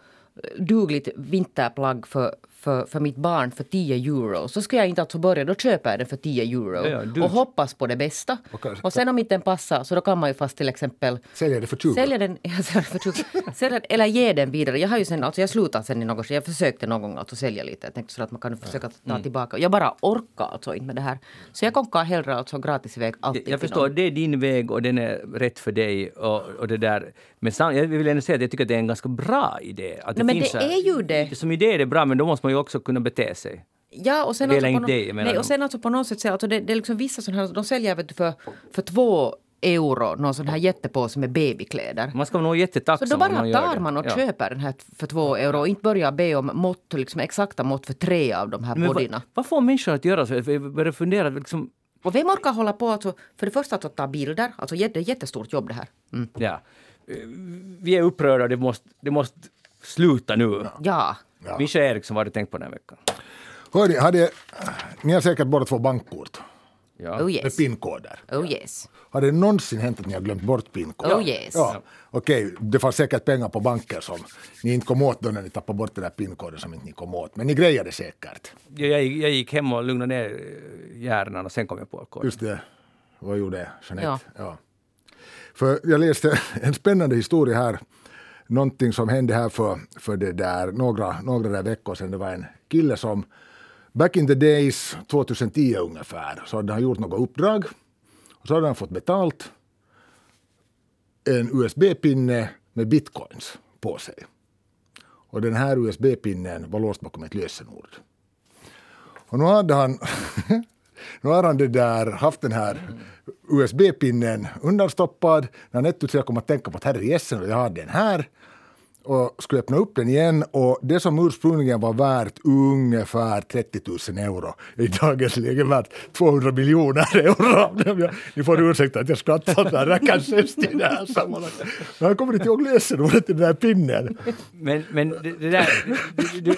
dugligt vinterplagg för för, för mitt barn för 10 euro så ska jag inte alltså börja, då köper jag den för 10 euro Ja, ja, och hoppas på det bästa. Och Och sen om inte den passar så då kan man ju fast till exempel Säljer det för 20. Sälja den, säljer för 20. sälja, eller ge den vidare. Jag har ju sen, alltså jag slutade sen i något. Jag försökte någon gång att sälja lite. Jag tänkte så att man kan försöka ta Mm. tillbaka. Jag bara orkar alltså inte med det här. Så jag konkar hellre alltså gratis iväg alltid. Jag förstår, det är din väg och den är rätt för dig. Och, och det där. Men sam, jag vill ändå säga att jag tycker att det är en ganska bra idé. Att Nej, men finns det här- är ju det. Som idé är det bra, men då måste man ju också kunna bete sig. Ja, och sen Det alltså på nå- det nej, då. och sen alltså på något sätt, så alltså det, det är liksom vissa sådana här, de säljer vet du, för, för två euro någon sån här jättepåse med babykläder. Man ska vara nog Så jättetacksam då om bara man tar det. man och Ja. köper den här för två euro och inte börjar be om mått, liksom exakta mått för tre av de här Men bodyna. vad, vad får människor att göra så? Jag börjar fundera, liksom, Och vem orkar hålla på alltså, för det första att ta bilder, alltså det är jättestort jobb det här. Mm. ja. Eh, Vi är upprörda, det måste, det måste sluta nu. Ja. Ja. Mischa Eriksson, vad har du tänkt på den här veckan? Hörni, hade, ni har säkert båda två bankkort Ja. Oh med yes. pinkoder. Oh yes. Har det någonsin hänt att ni har glömt bort pinkoden? Oh yes. Ja. Okej, det fanns säkert pengar på banker som ni inte kom åt då när ni tappade bort den där pinkoden som inte ni kom åt. Men ni grejade säkert. Jag, jag, jag gick hem och lugnade ner eh, hjärnan och sen kom jag på koden. Just det. Vad gjorde Jeanette? Ja. För jag läste en spännande historia här. Någonting som hände här för, för det där, några, några där veckor sedan. Det var en kille som back in the days, 2010 ungefär, så hade han gjort något uppdrag. Och så hade han fått betalt en USB-pinne med bitcoins på sig. Och den här USB-pinnen var låst bakom ett lösenord. Och nu hade han, nu har han det där, haft den här USB-pinnen undanstoppad. När han ett tu kom att tänka på att herre och jag har den här. Och skulle öppna upp den igen och det som ursprungligen var värt ungefär 30 000 euro är i dagens läge värt 200 miljoner euro. Ni får ursäkta att jag skrattar där, det kanske är i det här sammanhanget. Men jag kommer inte ihåg lösenordet till den där pinnen. Men, men det, det där... Du, du,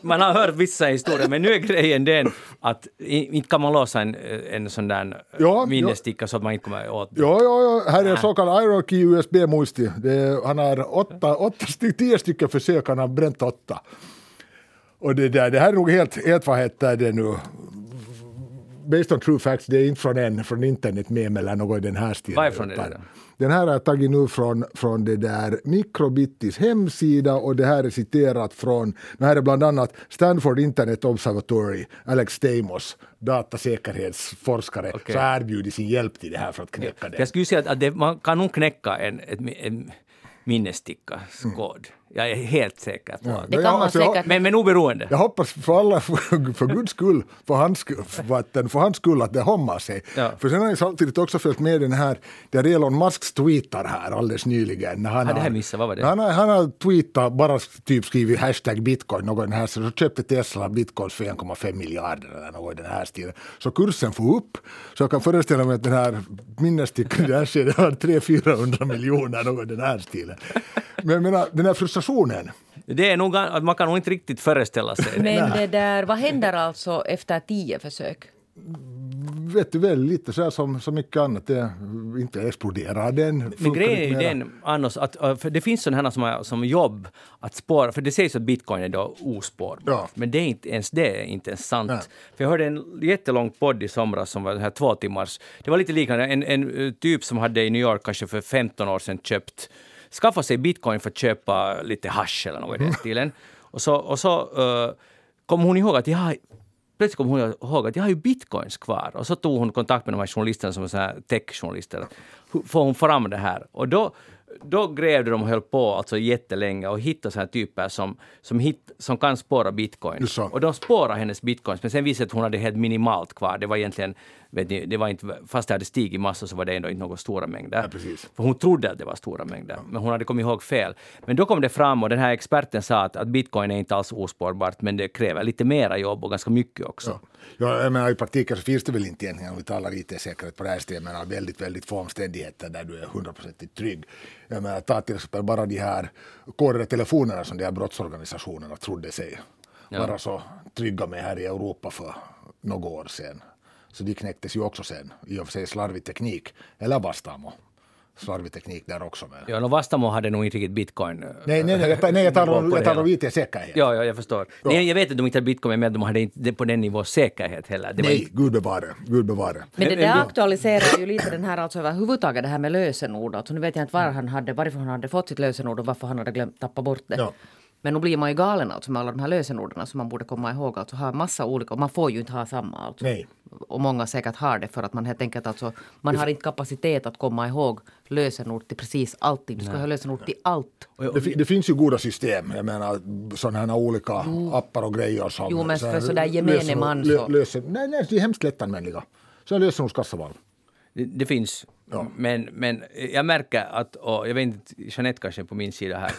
man har hört vissa historier, men nu är grejen den att inte kan man låsa en, en sån där Ja, minnessticka så att man inte kommer åt det. Ja, ja, ja. Här är en så kallad Iron Key USB-muisti. Han har åtta, åtta tio stycken försök, han har bränt åtta. Och det, där, det här är nog helt, helt vad heter det nu, based on true facts, det är inte från en från internet med eller något i den här stilen. Varifrån är det? Den här har jag tagit nu från, från det där Microbittis hemsida och det här är citerat från, det här är bland annat Stanford Internet Observatory, Alex Stamos, datasäkerhetsforskare, Okej. så erbjuder sin hjälp till det här för att knäcka det. Jag skulle säga att, det, man kan nog knäcka en, ett, en minnesstickas kod. Jag är helt säker på Ja, att Det kan man jag- säkert. Men, men oberoende. Jag hoppas för alla, för, för Guds skull, för hans, skull- för, att den, för hans skull att det hommar sig. Ja. För sen har jag samtidigt också följt med den här, där Elon Musks tweetar här alldeles nyligen. När han Ja, det här missade, vad var det? Han har, han har tweetat, bara typ skrivit hashtag bitcoin, den här, så köpte Tesla bitcoins för 1,5 miljarder eller något i den här stilen. Så kursen får upp, så jag kan föreställa mig att den här minnesstickan i det här skedet har 300-400 miljoner, något i den här stilen. Men jag menar, den här frustrationen, Det är nog, att man kan nog inte riktigt föreställa sig det. Men det där, vad händer alltså efter tio försök? vet du väl, lite så här som så mycket annat, det inte exploderar den. Men grejen är ju den, Anders, att äh, för det finns sådana här som, har, som jobb att spåra, för det sägs att bitcoin är då ospårbar. Ja. Men det är inte ens det är inte ens sant. Nej. För jag hörde en jättelång podd i somras som var den här två timmars. Det var lite liknande, en, en eh, typ som hade i New York kanske för 15 år sedan köpt, skaffat sig bitcoin för att köpa lite hash eller något i den stilen. Och så, och så uh, kom hon ihåg att jag har Plötsligt kom hon ihåg att jag har ju bitcoins kvar. Och så tog hon kontakt med de här journalisterna som är så här tech-journalister. Får hon fram det här? Och då, då grävde de och höll på alltså jättelänge och hittade sådana typer som, som, hit, som kan spåra bitcoin. Just så. Och de spårade hennes bitcoins, men sen visade att hon hade helt minimalt kvar. Det var egentligen, vet ni, det var inte, fast det hade stigit massor så var det ändå inte några stora mängder. Ja. För hon trodde att det var stora mängder, men hon hade kommit ihåg fel. Men då kom det fram och den här experten sa att, att bitcoin är inte alls ospårbart, men det kräver lite mera jobb och ganska mycket också. Ja, jag menar, I praktiken så finns det väl inte egentligen, om vi talar IT-säkerhet på det här stället, menar väldigt, väldigt få omständigheter där du är hundraprocentigt trygg. Jag menar, ta till exempel bara de här kodade telefonerna som de här brottsorganisationerna trodde sig Ja. vara så trygga med här i Europa för några år sedan. Så de knäcktes ju också sen, i och för sig slarvig teknik, eller Bastamo. slarvig teknik där också. Men... Ja, no, Vastamo hade nog inte riktigt bitcoin. eh, Nej, nej, nej, jag, nej, jag talar om, jag talar om. IT-säkerhet. Ja, ja, jag förstår. Nej, jag vet att de inte hade bitcoin, men de hade inte det på den nivån säkerhet heller. Det Nej, inte, gud bevare, gud bevare. Men det där aktualiserar ju lite den här alltså överhuvudtaget det här med lösenord. Alltså nu vet jag inte var han hade, varifrån han hade fått sitt lösenord och varför han hade glömt tappa bort det. Ja. Men nu blir man ju galen alltså med alla de här lösenorden som man borde komma ihåg. Alltså ha massa olika, och man får ju inte ha samma alltså. Nej. Och många säkert har det för att man helt enkelt alltså, man har inte kapacitet att komma ihåg lösenord till precis allting. Du ska ha lösenord till allt. Det, det finns ju goda system, jag menar sådana här olika appar och grejer som... Jo, men så för sådär gemene lösenord- man så- Lösen, nej, nej, de är hemskt lättanvändliga. Så lösenordskassavalv. det, det finns. Ja. Men, men jag märker att, och jag vet inte, Jeanette kanske är på min sida här.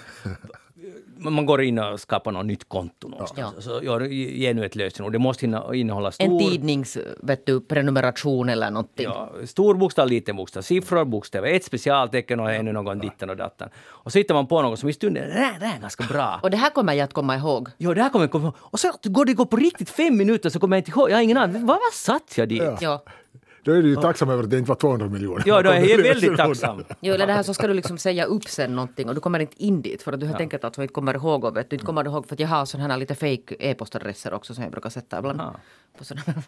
Man går in och skapar något nytt konto någonstans. Ja. Så gör, ge nu ett lösenord. Det måste innehålla En stor... tidnings vet du, prenumeration eller någonting. Ja, stor bokstav, liten bokstav, siffror, bokstäver, ett specialtecken och ännu någon ditten och datten. Och så hittar man på något som i stunden, här är ganska bra. Och det här kommer jag att komma ihåg. Jo, det här kommer jag komma ihåg. Och så går det på riktigt fem minuter så kommer jag inte ihåg. Jag har ingen aning. Vad, vad satt jag dit? Ja. Ja. Då är du ju tacksam över att det inte var 200 miljoner. Ja, då är jag väldigt tacksam. Jo, eller det här så ska du liksom säga upp sen någonting och du kommer inte in dit för att du helt enkelt alltså inte kommer ihåg och vet du inte kommer ihåg för att jag har sådana här lite fake e-postadresser också som jag brukar sätta ibland. Aha. På sådana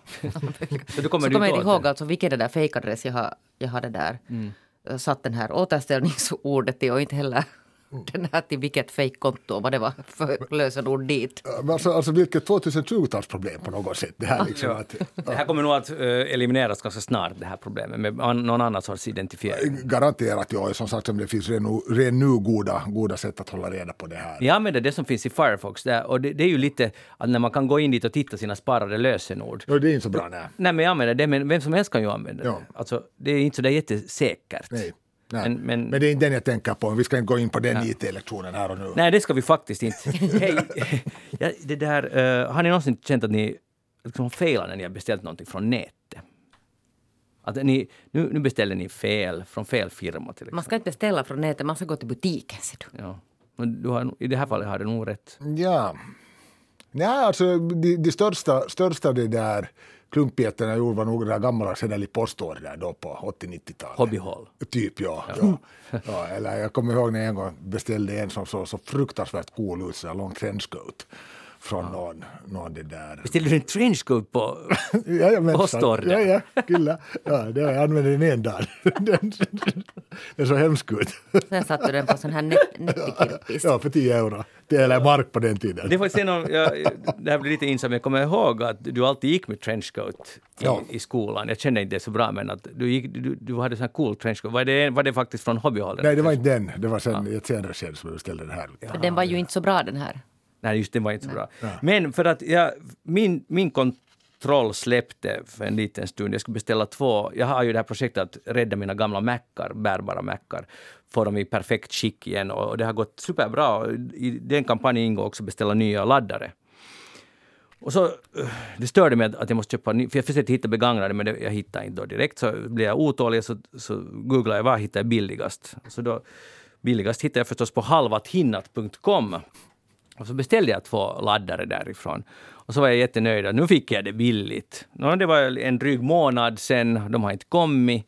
Så du kommer så du kommer jag inte ihåg alltså vilken det där fake-adress jag, har, jag hade där. Mm. Satt den här återställningsordet i och inte heller. den här till vilket fake-konto och vad det var för lösenord dit. Alltså, alltså vilket 2020-talsproblem på något sätt. Det här liksom att, Det här kommer nog att eh, elimineras ganska snart, det här problemet, med någon annan sorts identifiering. Garanterat, ja. Som sagt, det finns redan nu, redan nu goda, goda sätt att hålla reda på det här. Jag använder det som finns i Firefox där, och det, det är ju lite att när man kan gå in dit och titta sina sparade lösenord. Ja, det är inte så bra, nej. Nej, men jag använder det, men vem som helst kan ju använda Ja. det. Alltså, det är inte så där jättesäkert. nej. Nej. Men- Men, men- det är inte den jag tänker på. Vi ska inte gå in på den IT-lektionen här och nu. Nej, det ska vi faktiskt inte. Hej, ja, det där, eh, har ni någonsin känt att ni liksom har failat när ni har beställt någonting från nätet? Att ni, nu, nu beställer ni fel, från fel firma till exempel. Man ska inte beställa från nätet, man ska gå till butiken. Ser du. Ja. Men du har, I det här fallet har du nog rätt. Ja. Nej, alltså de, de största, största det där klumpigheterna jag gjorde var nog där gamla Sedeli postorder där då på 80-90-talet. Hobbyhåll. Typ ja. ja. ja. eller jag kommer ihåg när jag en gång beställde en som såg så fruktansvärt cool ut, så lång trenchcoat. Från någon, någon det där. Beställde du en trenchcoat på... Postorder. Ja, ja, kyllä. Ja, det har jag använde den en dag. Den, den såg hemsk ut. Sen satte du den på sån här net, nettikirppis. Ja, för 10 euro. Det eller mark på den tiden. Det, faktiskt en av, jag, det här blir lite insamt, jag kommer ihåg att du alltid gick med trenchcoat i, Ja. i skolan. Jag kände inte det så bra, men att du, gick, du, du hade sån här cool trenchcoat. Var det, var det faktiskt från hobbyhållet? Nej, det var inte den. Det var sen i ett senare skede som jag beställde den här. För den var ju inte så bra den här. Nej, just det var inte så bra. Men för att jag, min, min kontroll släppte för en liten stund. Jag skulle beställa två. Jag har ju det här projektet att rädda mina gamla Macar, bärbara Macar, få dem i perfekt skick igen och det har gått superbra. I den kampanjen ingår också beställa nya laddare. Och så, eh, det störde mig att- att jag måste köpa ny, för jag försökte hitta begagnade men det, jag hittade inte då direkt. Så blev jag otålig så, så googlade jag vad hittar jag billigast. Så då, billigast hittade jag förstås på halvathinnat.com. Och så beställde jag två laddare därifrån. Och så var jag jättenöjd. Nu fick jag det billigt. Det var en dryg månad sen. De har inte kommit.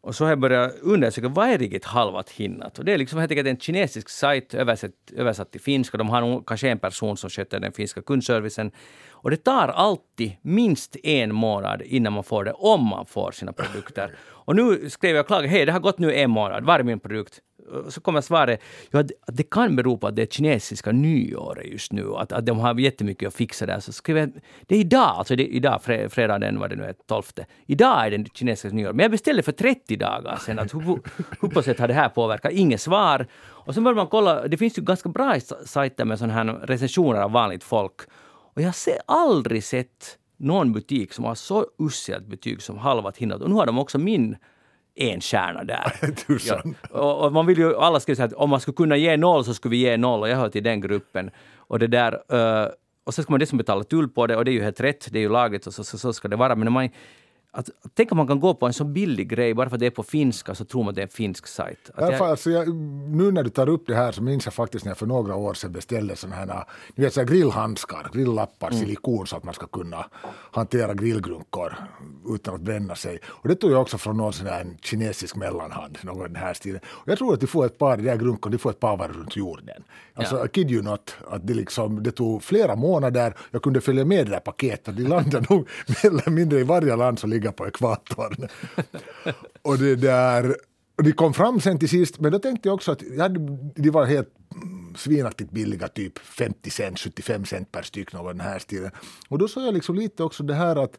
Och så har jag börjat undersöka vad är riktigt halvat hinnat. Och det är liksom helt enkelt en kinesisk sajt översatt, översatt till finska. De har nog kanske en person som sköter den finska kundservicen. Och det tar alltid minst en månad innan man får det, om man får sina produkter. Och nu skrev jag och klagade, hej det har gått nu en månad, var är min produkt? Eh, så kommer svaret, ja, att det kan bero på att det är kinesiska nyåret just nu, att, att de har jättemycket att fixa där. Så skrev jag, det är idag, alltså det är idag, fredag den, vad det nu är, 12. Idag är det kinesiska nyår, men jag beställde för 30 dagar sedan. Att hur, hur på sätt har det här påverkat? Inget svar. Och så börjar man kolla, det finns ju ganska bra sajter med sådana här recensioner av vanligt folk. Och jag har aldrig sett någon butik som har så uselt betyg som halva hinnat. Och nu har de också min en stjärna där. Ja, och, och man vill ju, alla skulle säga att om man skulle kunna ge noll så skulle vi ge noll och jag hör till den gruppen. Och det där, eh, och så ska man dessutom betala tull på det och det är ju helt rätt, det är ju lagligt och så, så, så ska det vara. Men när man, att, tänk om man kan gå på en så billig grej, bara för att det är på finska så tror man att det är en finsk sajt. Att Därför, alltså jag, nu när du tar upp det här så minns jag faktiskt när jag för några år sedan beställde såna här, ni vet, så här grillhandskar, grilllappar, Mm. silikon så att man ska kunna hantera grillgrunkor utan att bränna sig. Och det tog jag också från någon sån här kinesisk mellanhand, någon den här stilen. Och jag tror att du får ett par, de här grunkorna, du får ett par varv runt jorden. Alltså, Ja. I kid you not, att det, liksom, det tog flera månader, jag kunde följa med det där paketet, de landade nog mer eller mindre i varje land som ligger på ekvatorn. och det där, och de kom fram sen till sist, men då tänkte jag också att hade, de var helt mm, svinaktigt billiga, typ 50 cent, 75 cent per styck, något den här stilen. Och då såg jag liksom lite också det här att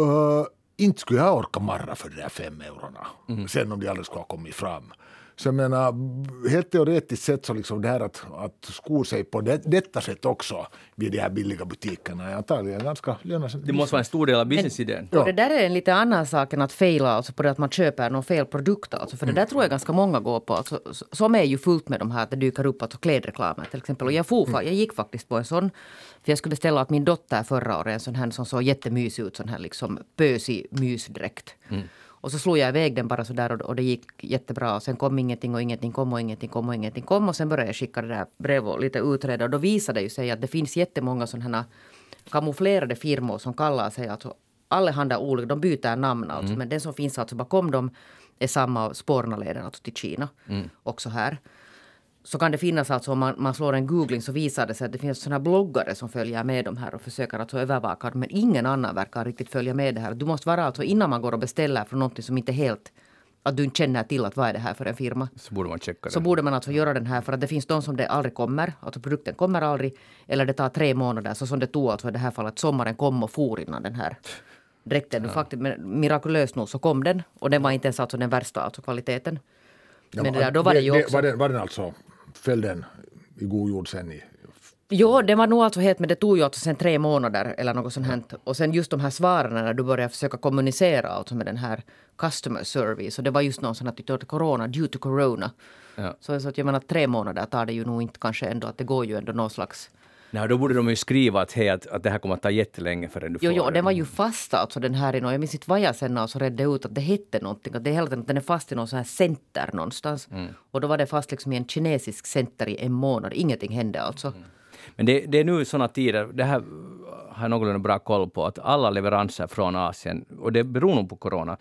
uh, inte skulle jag orka marra för de där fem eurona, sen om de aldrig skulle ha kommit fram. Så jag menar, helt teoretiskt sett så liksom det här att, att sko sig på det, detta sätt också vid de här billiga butikerna är antagligen ganska lönsamt. det måste vara en stor del av businessidén. Ja. Och det där är en lite annan sak än att faila alltså på det att man köper någon fel produkt. Alltså, för det där tror jag ganska många går på. Alltså, som är ju fullt med de här att det dyker upp alltså klädreklamer till exempel. Och jag, for, fa- jag gick faktiskt på en sån. För jag skulle beställa åt min dotter förra året en sån här som såg jättemysig ut. Sån här liksom pösig mysdräkt. Och så slog jag iväg den bara sådär och, och det gick jättebra. Och sen kom ingenting och ingenting kom och ingenting kom och ingenting kom. Och sen började jag skicka det där brev och lite utreda. Och då visade det ju sig att det finns jättemånga sådana här kamouflerade firmor som kallar sig alltså allehanda olika, de byter namn alltså. Men den som finns alltså bakom dem är samma spårna leder alltså till Kina. Också här. Så kan det finnas alltså om man, man slår en googling så visar det sig att det finns här bloggare som följer med de här och försöker alltså övervaka dem. Men ingen annan verkar riktigt följa med det här. Du måste vara alltså innan man går och beställer från någonting som inte helt att du inte känner till att vad är det här för en firma. Så borde man checka det. Så borde man alltså göra den här för att det finns de som det aldrig kommer, alltså produkten kommer aldrig, eller det tar tre månader, så som det tog alltså i det här fallet, sommaren kom och for innan den här dräkten. Ja. Faktiskt, men mirakulöst nog så kom den och den var inte ens alltså den värsta alltså kvaliteten. Ja, men det där, då var det ju också... Var den, var den alltså, föll den i god jord sen i Jo, det var nog alltså helt, men det tog ju alltså sen tre månader eller något sånt här. Och sen just de här svaren när du började försöka kommunicera alltså med den här customer service. Och det var just någon sån att du tog corona, due to corona. Ja. Så, så att jag menar tre månader tar det ju nog inte kanske ändå, att det går ju ändå någon slags Nej, då borde de ju skriva att, hej, att, att det här kommer att ta jättelänge förrän du Jo, får jo, det. den var ju fast alltså den här i någon, jag minns inte vad jag sen alltså redde ut att det hette någonting. Att det är hela tiden att den är fast i någon sån här center någonstans. Och då var det fast liksom i en kinesisk center i en månad. Ingenting hände alltså. Men det, det är nu sådana tider, det här har jag någorlunda bra koll på, att alla leveranser från Asien, och det beror nog på corona,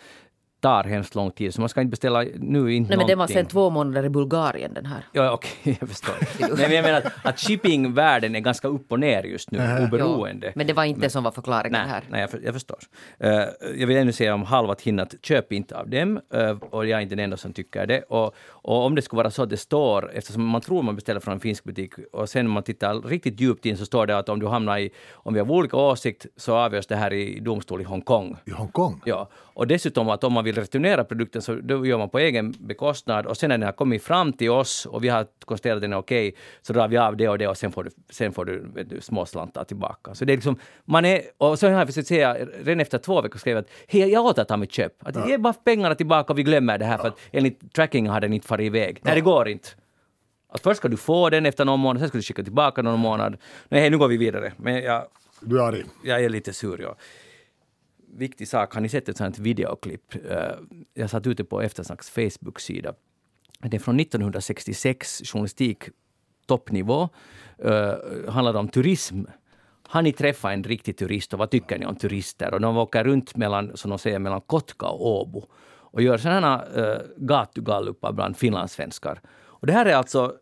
tar hemskt lång tid. Så man ska inte beställa nu inte Nej, men den var någonting. sen två månader i Bulgarien den här. Ja, okej, jag förstår. Nej, men jag menar att, att shippingvärlden är ganska upp och ner just nu, oberoende. Jo, men det var inte det som var förklaringen Nej, här. nej jag, för, jag förstår. Eh, jag vill ännu säga om halvat hinnat, köp inte av dem. eh, och jag är inte den enda som tycker det. Och, och om det skulle vara så att det står, eftersom man tror man beställer från en finsk butik, och sen om man tittar riktigt djupt in så står det att om du hamnar i, om vi har olika åsikt så avgörs det här i domstol i Hongkong. i Hongkong. Ja, och dessutom att om man vill returnera produkten så då gör man på egen bekostnad och sen när den har kommit fram till oss och vi har konstaterat att den är okej så drar vi av det och det och sen får du, sen får du, du små slantar tillbaka. Så det är liksom, man är, och så har jag försökt säga, redan efter två veckor skrev jag att hej, jag återtar mitt köp. Att ge bara pengarna tillbaka och vi glömmer det här för att enligt tracking har den inte farit iväg. Nej, det går inte. Att först ska du få den efter någon månad, sen ska du skicka tillbaka någon månad. Nej, nu går vi vidare. Men jag, Du är arg. jag är lite sur, ja. Viktig sak, har ni sett ett sånt videoklipp? Eh, jag satt ute på Eftersnacks Facebook-sida. Det är från 1966, journalistik toppnivå. Uh, handlar om turism. Har ni träffat en riktig turist och vad tycker ni om turister? Och de åker runt mellan, som de säger, mellan Kotka och Åbo och gör sådana uh, eh, gatugallupar bland finlandssvenskar. Och det här är alltså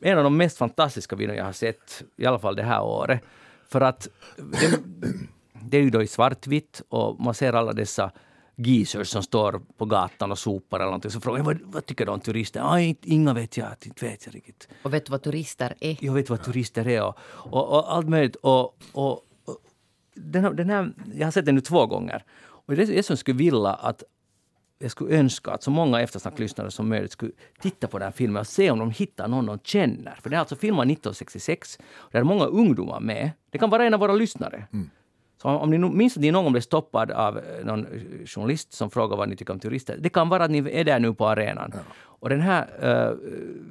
en av de mest fantastiska videor jag har sett, i alla fall det här året. För att det, det är ju då i svartvitt och man ser alla dessa geezers som står på gatan och sopar eller någonting. Så frågar jag vad, vad tycker du om turister? Aj, inga vet jag, inte vet jag riktigt. Och vet du vad turister är? Jag vet vad turister är och, och, och allt möjligt. Och, och, den, här- den här, jag har sett den nu två gånger. Och det är jag som skulle vilja att jag skulle önska att så många eftersnacklyssnare som möjligt skulle titta på den här filmen och se om de hittar någon de känner. För den är alltså filmad 1966. Och det är många ungdomar med. Det kan vara en av våra lyssnare. Så om ni minns att ni någon gång blev stoppad av eh, någon eh, journalist som frågar vad ni tycker om turister. Det kan vara att ni är där nu på arenan. Och den här uh,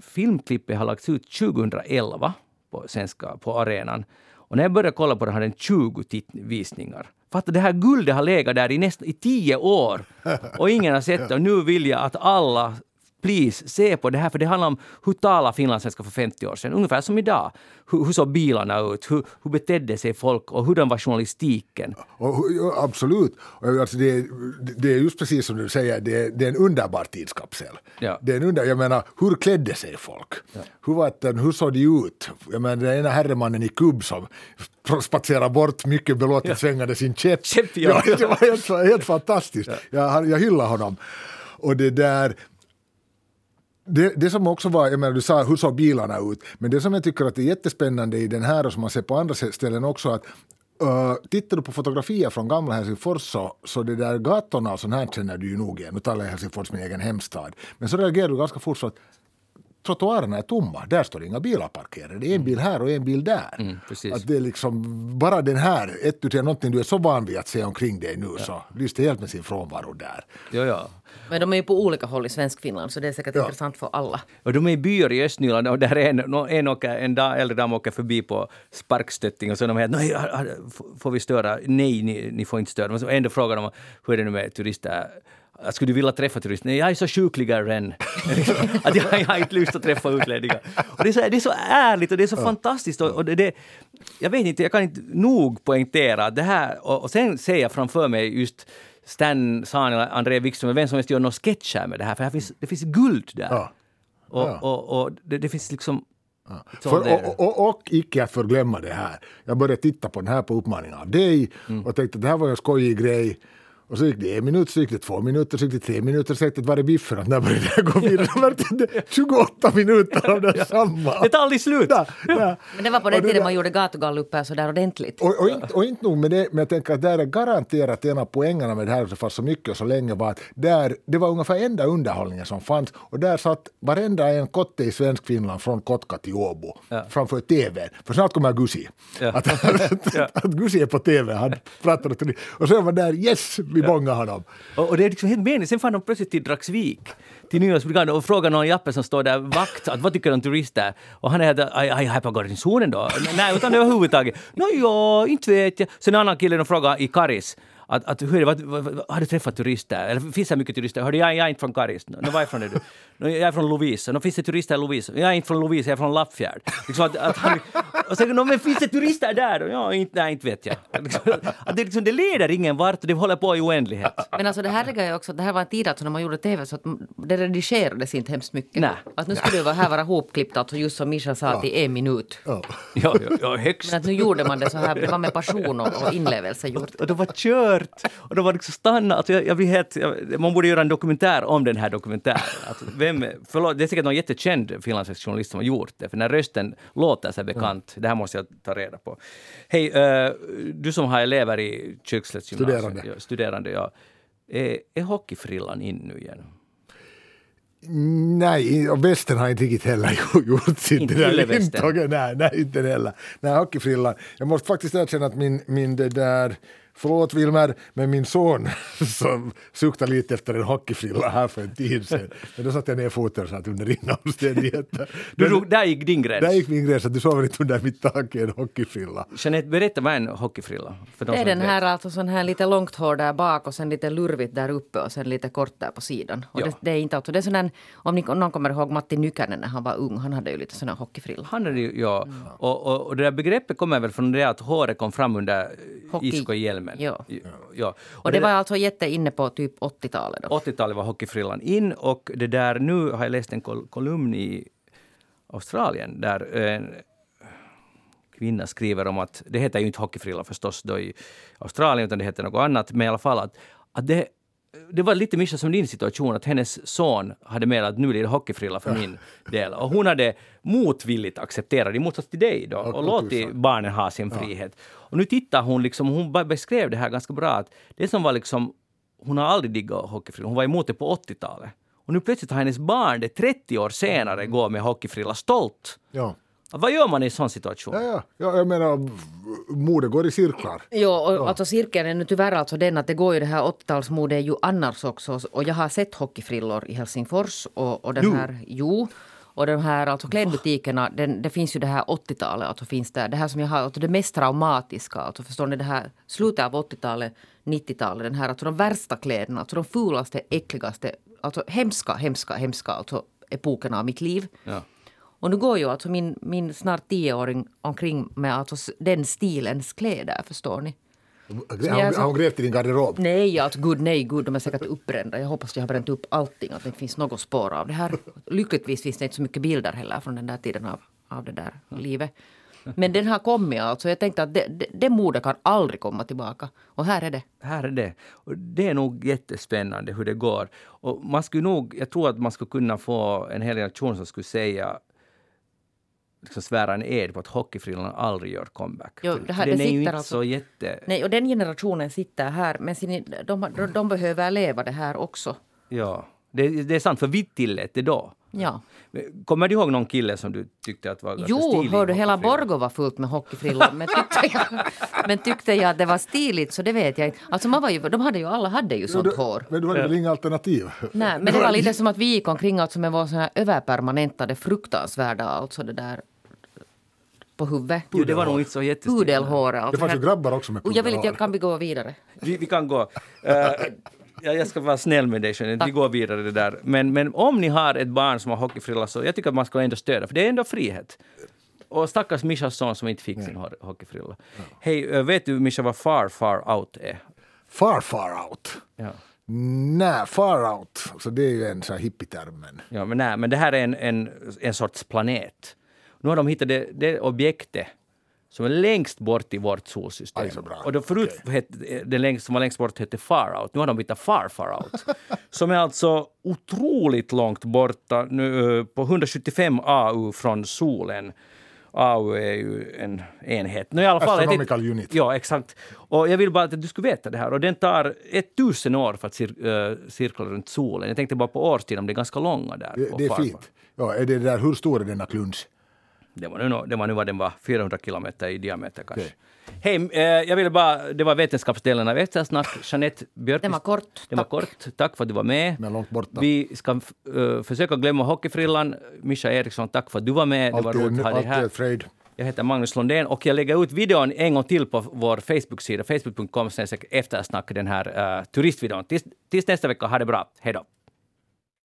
filmklippet har lagts ut 2011 på svenska på arenan. Och när jag började kolla på den hade den 20 titt- visningar. Fatta, det här guldet har legat där i, näst, i tio år och ingen har sett det. Och nu vill jag att alla please, se på det här, för det handlar om hur talar finlandssvenska för 50 år sedan, ungefär som idag. Hur, hur såg bilarna ut? Hur, hur betedde sig folk? Och hurdan var journalistiken? Och, ja, absolut. Alltså det, det är just precis som du säger, det, det är en underbar tidskapsel. Ja. Det är en under, jag menar, hur klädde sig folk? Ja. Hur, var det, hur såg de ut? Jag menar, den ena herremannen i kubb som spatserar bort mycket belåtet ja. svängande sin käpp. Käpp, ja. ja. det var helt, helt fantastiskt. Ja. Jag, jag hyllar honom. Och det där, det, det som också var, jag menar du sa hur såg bilarna ut, men det som jag tycker att är jättespännande i den här och som man ser på andra ställen också att Uh, tittar du på fotografier från gamla Helsingfors så, så det där gatorna och sånt här känner du ju nog igen. Nu talar jag Helsingfors, min egen hemstad. Men så reagerar du ganska fort så att trottoarerna är tomma. Där står inga bilar parkerade. Det är en mm. bil här och en bil där. Mm, att det är liksom bara den här, ett du till någonting du är så van vid att se omkring dig nu ja. så lyste helt med sin frånvaro där. Ja, ja. Men de är ju på olika håll i Svenskfinland så det är säkert ja. intressant för alla. Och de är i byar i Östnyland och där är en, en, åker, en da, äldre dam åker förbi på sparkstötting och så de nej, får vi störa? Nej, ni, ni får inte störa. Men så ändå frågar de hur är det nu med turister skulle du vilja träffa turister? Nej, jag är så sjukligare än... att jag, jag har inte lust att träffa utlänningar. Och det, är så, det är så ärligt och det är så ja. fantastiskt. Och, och det, det, jag vet inte, jag kan inte nog poängtera det här. Och, och sen ser jag framför mig just Stan Sahn eller André Wikström, vem som helst gör några sketcher med det här, för här finns, det finns guld där. Ja. Och, ja. och, och det, det, finns liksom... Ja. För, och, och, och, icke att förglömma det här. Jag började titta på den här på uppmaning av dig mm. och tänkte att det här var en skojig grej. Och så gick det en minut, så gick det två minuter, så gick det tre minuter, så gick det var är biffen? Och när började det gå vidare? Så det 28 minuter av det samma. Det tar aldrig slut. Ja, ja. Men det var på den tiden man gjorde gatugalluper så där ordentligt. Och, och, inte, och inte nog med det, men jag tänker att där är garanterat en av poängerna med det här, för så mycket och så länge, var att där, det var ungefär enda underhållningen som fanns. Och där satt varenda en kotte i svensk Finland från Kotka till Åbo ja. framför TVn. För snart kommer Gusi. Ja. Att, att, att, att Gusi är på TV, han pratar och så var där yes! vi bångade honom. Och, och, det är liksom helt meningen. Sen fann de plötsligt till Dragsvik, till Nyårsbrigaden och frågade någon jappe som står där vakt att vad tycker om turister? Och han är här på garnisonen då? Nej, utan överhuvudtaget. Nå ja, inte vet jag. Sen en annan kille de frågade i Karis att, att hur, vad, vad, har du träffat turister? Eller finns det mycket turister? Hörde, jag, jag är inte från Karis. No, varifrån är du? Jag är från Lovisa. No, finns det turister i Lovisa? Jag är inte från Lovisa, jag är från Lappfjärd. Liksom att, att han, och sen, no, men finns det turister där? Ja, inte, nej, inte vet jag. Att det, liksom, det leder ingen vart och det håller på i oändlighet. Men alltså det här är också, det här var en tid alltså när man gjorde TV så att det redigerades inte hemskt mycket. Nej. Att nu skulle det här vara hopklippt, alltså just som Mischa sa, till en minut. Ja, ja, ja, högst. Men att nu gjorde man det så här, det var med passion och, och inlevelse gjort. Och det var kört. Och det var liksom stanna. Alltså jag, jag blir helt, jag, man borde göra en dokumentär om den här dokumentären. Alltså vem, förlåt, det är säkert någon jättekänd finlandssvensk journalist som har gjort det, för när rösten låter så bekant, mm. det här måste jag ta reda på. Hej, uh, du som har elever i Kyrkslättsgymnasiet. Studerande. Ja, studerande, ja. Är, är hockeyfrillan in nu igen? Nej, och västen har inte riktigt heller gjort sitt inte där intåg. Nej, nej, inte heller. Nej, hockeyfrillan. Jag måste faktiskt erkänna att min, min det där Förlåt Wilmer, men min son som suktade lite efter en hockeyfrilla här för en tid sedan. Men då satte jag ner foten så att under inga omständigheter. Du, där gick din gräns? Där gick min gräns, att du sover inte under mitt tak i en hockeyfrilla. Jeanette, berätta vad är en hockeyfrilla? För de det är den här alltså sån här lite långt hår där bak och sen lite lurvigt där uppe och sen lite kort där på sidan. Och ja. det, det, är inte alltså, det är sån här, om, ni, om någon kommer ihåg Matti Nykänen när han var ung, han hade ju lite sån här hockeyfrilla. Han hade ju, ja. Mm. Och, och, och det där begreppet kommer väl från det att håret kom fram under iskohjälmen? Filmen. Ja. ja. Och, och det, det, var alltså jätteinne på typ 80-talet? 80-talet var hockeyfrillan in och det där, nu har jag läst en kol kolumn i Australien där en kvinna skriver om att, det heter ju inte hockeyfrilla förstås då i Australien utan det heter något annat, men i alla fall att, att det det var lite mycket som din situation, att hennes son hade med att nu blir det hockeyfrilla för min del. Och hon hade motvilligt accepterat, i motsats till dig då, och låtit barnen ha sin frihet. Och nu tittar hon, liksom, hon beskrev det här ganska bra, att det som var liksom, hon har aldrig diggat hockeyfrilla, hon var emot det på 80-talet. Och nu plötsligt har hennes barn det 30 år senare går med hockeyfrilla stolt. Ja. Vad gör man i en sån situation? Ja, ja. ja jag menar, mode går i cirklar. Jo, och ja. alltså cirkeln är nu tyvärr alltså den att det går ju det här 80-talsmodet ju annars också. Och jag har sett hockeyfrillor i Helsingfors och, och den här, jo. Och de här alltså klädbutikerna, den, det finns ju det här 80-talet, alltså finns där. Det här som jag har, alltså det mest traumatiska, alltså förstår ni det här slutet av 80-talet, 90-talet, den här, alltså de värsta kläderna, alltså de fulaste, äckligaste, alltså hemska, hemska, hemska, alltså epokerna av mitt liv. Ja. Och nu går ju alltså min, min snart tioåring omkring med alltså den stilens kläder, förstår ni? Har hon, har hon grävt i din garderob? Nej, alltså gud, nej, gud, de är säkert uppbrända. Jag hoppas att jag har bränt upp allting, att det inte finns något spår av det här. Lyckligtvis finns det inte så mycket bilder heller från den där tiden av, av det där livet. Men den har kommit alltså. Jag tänkte att det, det, det modet kan aldrig komma tillbaka. Och här är det. Här är det. Och det är nog jättespännande hur det går. Och man skulle nog, jag tror att man skulle kunna få en hel generation som skulle säga liksom svära en ed på att hockeyfrillan aldrig gör comeback. Jo, det här- den det är ju sitter inte alltså- så jätte... Nej, och den generationen sitter här, men sin, de, de, de behöver leva det här också. Ja, det, det är sant, för vi tillät det då. Ja. Kommer du ihåg någon kille som du tyckte att var ganska Jo, stilig? i hörde hela? Borgå var fullt med hockeyfrillor. Men tyckte, jag, men tyckte jag att det var stiligt så det vet jag inte. Alltså man var ju, de hade ju, alla hade ju sånt du, hår. Men du hade väl inga alternativ? Nej, men det var lite som att vi gick omkring alltså med vår sån här överpermanentade fruktansvärda alltså det där på huvudet. Jo, det var nog inte så jättestiligt. Pudelhåret. Det fanns ju grabbar också med Och jag vill inte, pudelhår. jag kan vi gå vidare? Vi, vi kan gå. Ja, jag ska vara snäll med dig, Jeanette. Vi går vidare det där. Men, men om ni har ett barn som har hockeyfrilla så jag tycker att man ska ändå stödja, för det är ändå frihet. Och stackars Mishas son som inte fick sin ho- hockeyfrilla. Hej, eh, vet du Misha vad far far out är? Far far out. Ja. Nej, far out. Så det är ju en sån här hippietermen. Ja, men, nej, men det här är en, en, en sorts planet. Nu har de hittat det, det objektet som är längst bort i vårt solsystem. Aj. Och då förut hette, det längst, som var längst bort hette Far Out. Nu har de hittat Far Far Out. som är alltså otroligt långt borta, nu, eh, på 175 AU från solen. AU är ju en enhet. No, i alla fall, Astronomical unit. Ja, exakt. Och jag vill bara att du skulle veta det här. Och den tar 1000 år för att cir, uh, cirkla runt solen. Jag tänkte bara på årstiden, om det är ganska långa där. Det, det är fint. Ja, är det där, hur stor är denna kluns? Det var nu, det var nu vad den var, 400 kilometer i diameter kanske. Okej. Hej, eh, jag ville bara, det var vetenskapsdelen av Eftersnack. Jeanette Björkqvist. Den var kort, Den var tack. kort. Tack för att du var med. Men långt borta. Vi ska eh, försöka glömma hockeyfrillan. Mischa Eriksson, tack för att du var med. Det var Alltid, roligt att ha dig alltid här. fröjd. Jag heter Magnus Lundén och jag lägger ut videon en gång till på vår Facebook-sida, facebook.com eftersnack, den här uh, turistvideon. Tills, tills nästa vecka, ha det bra. Hej då!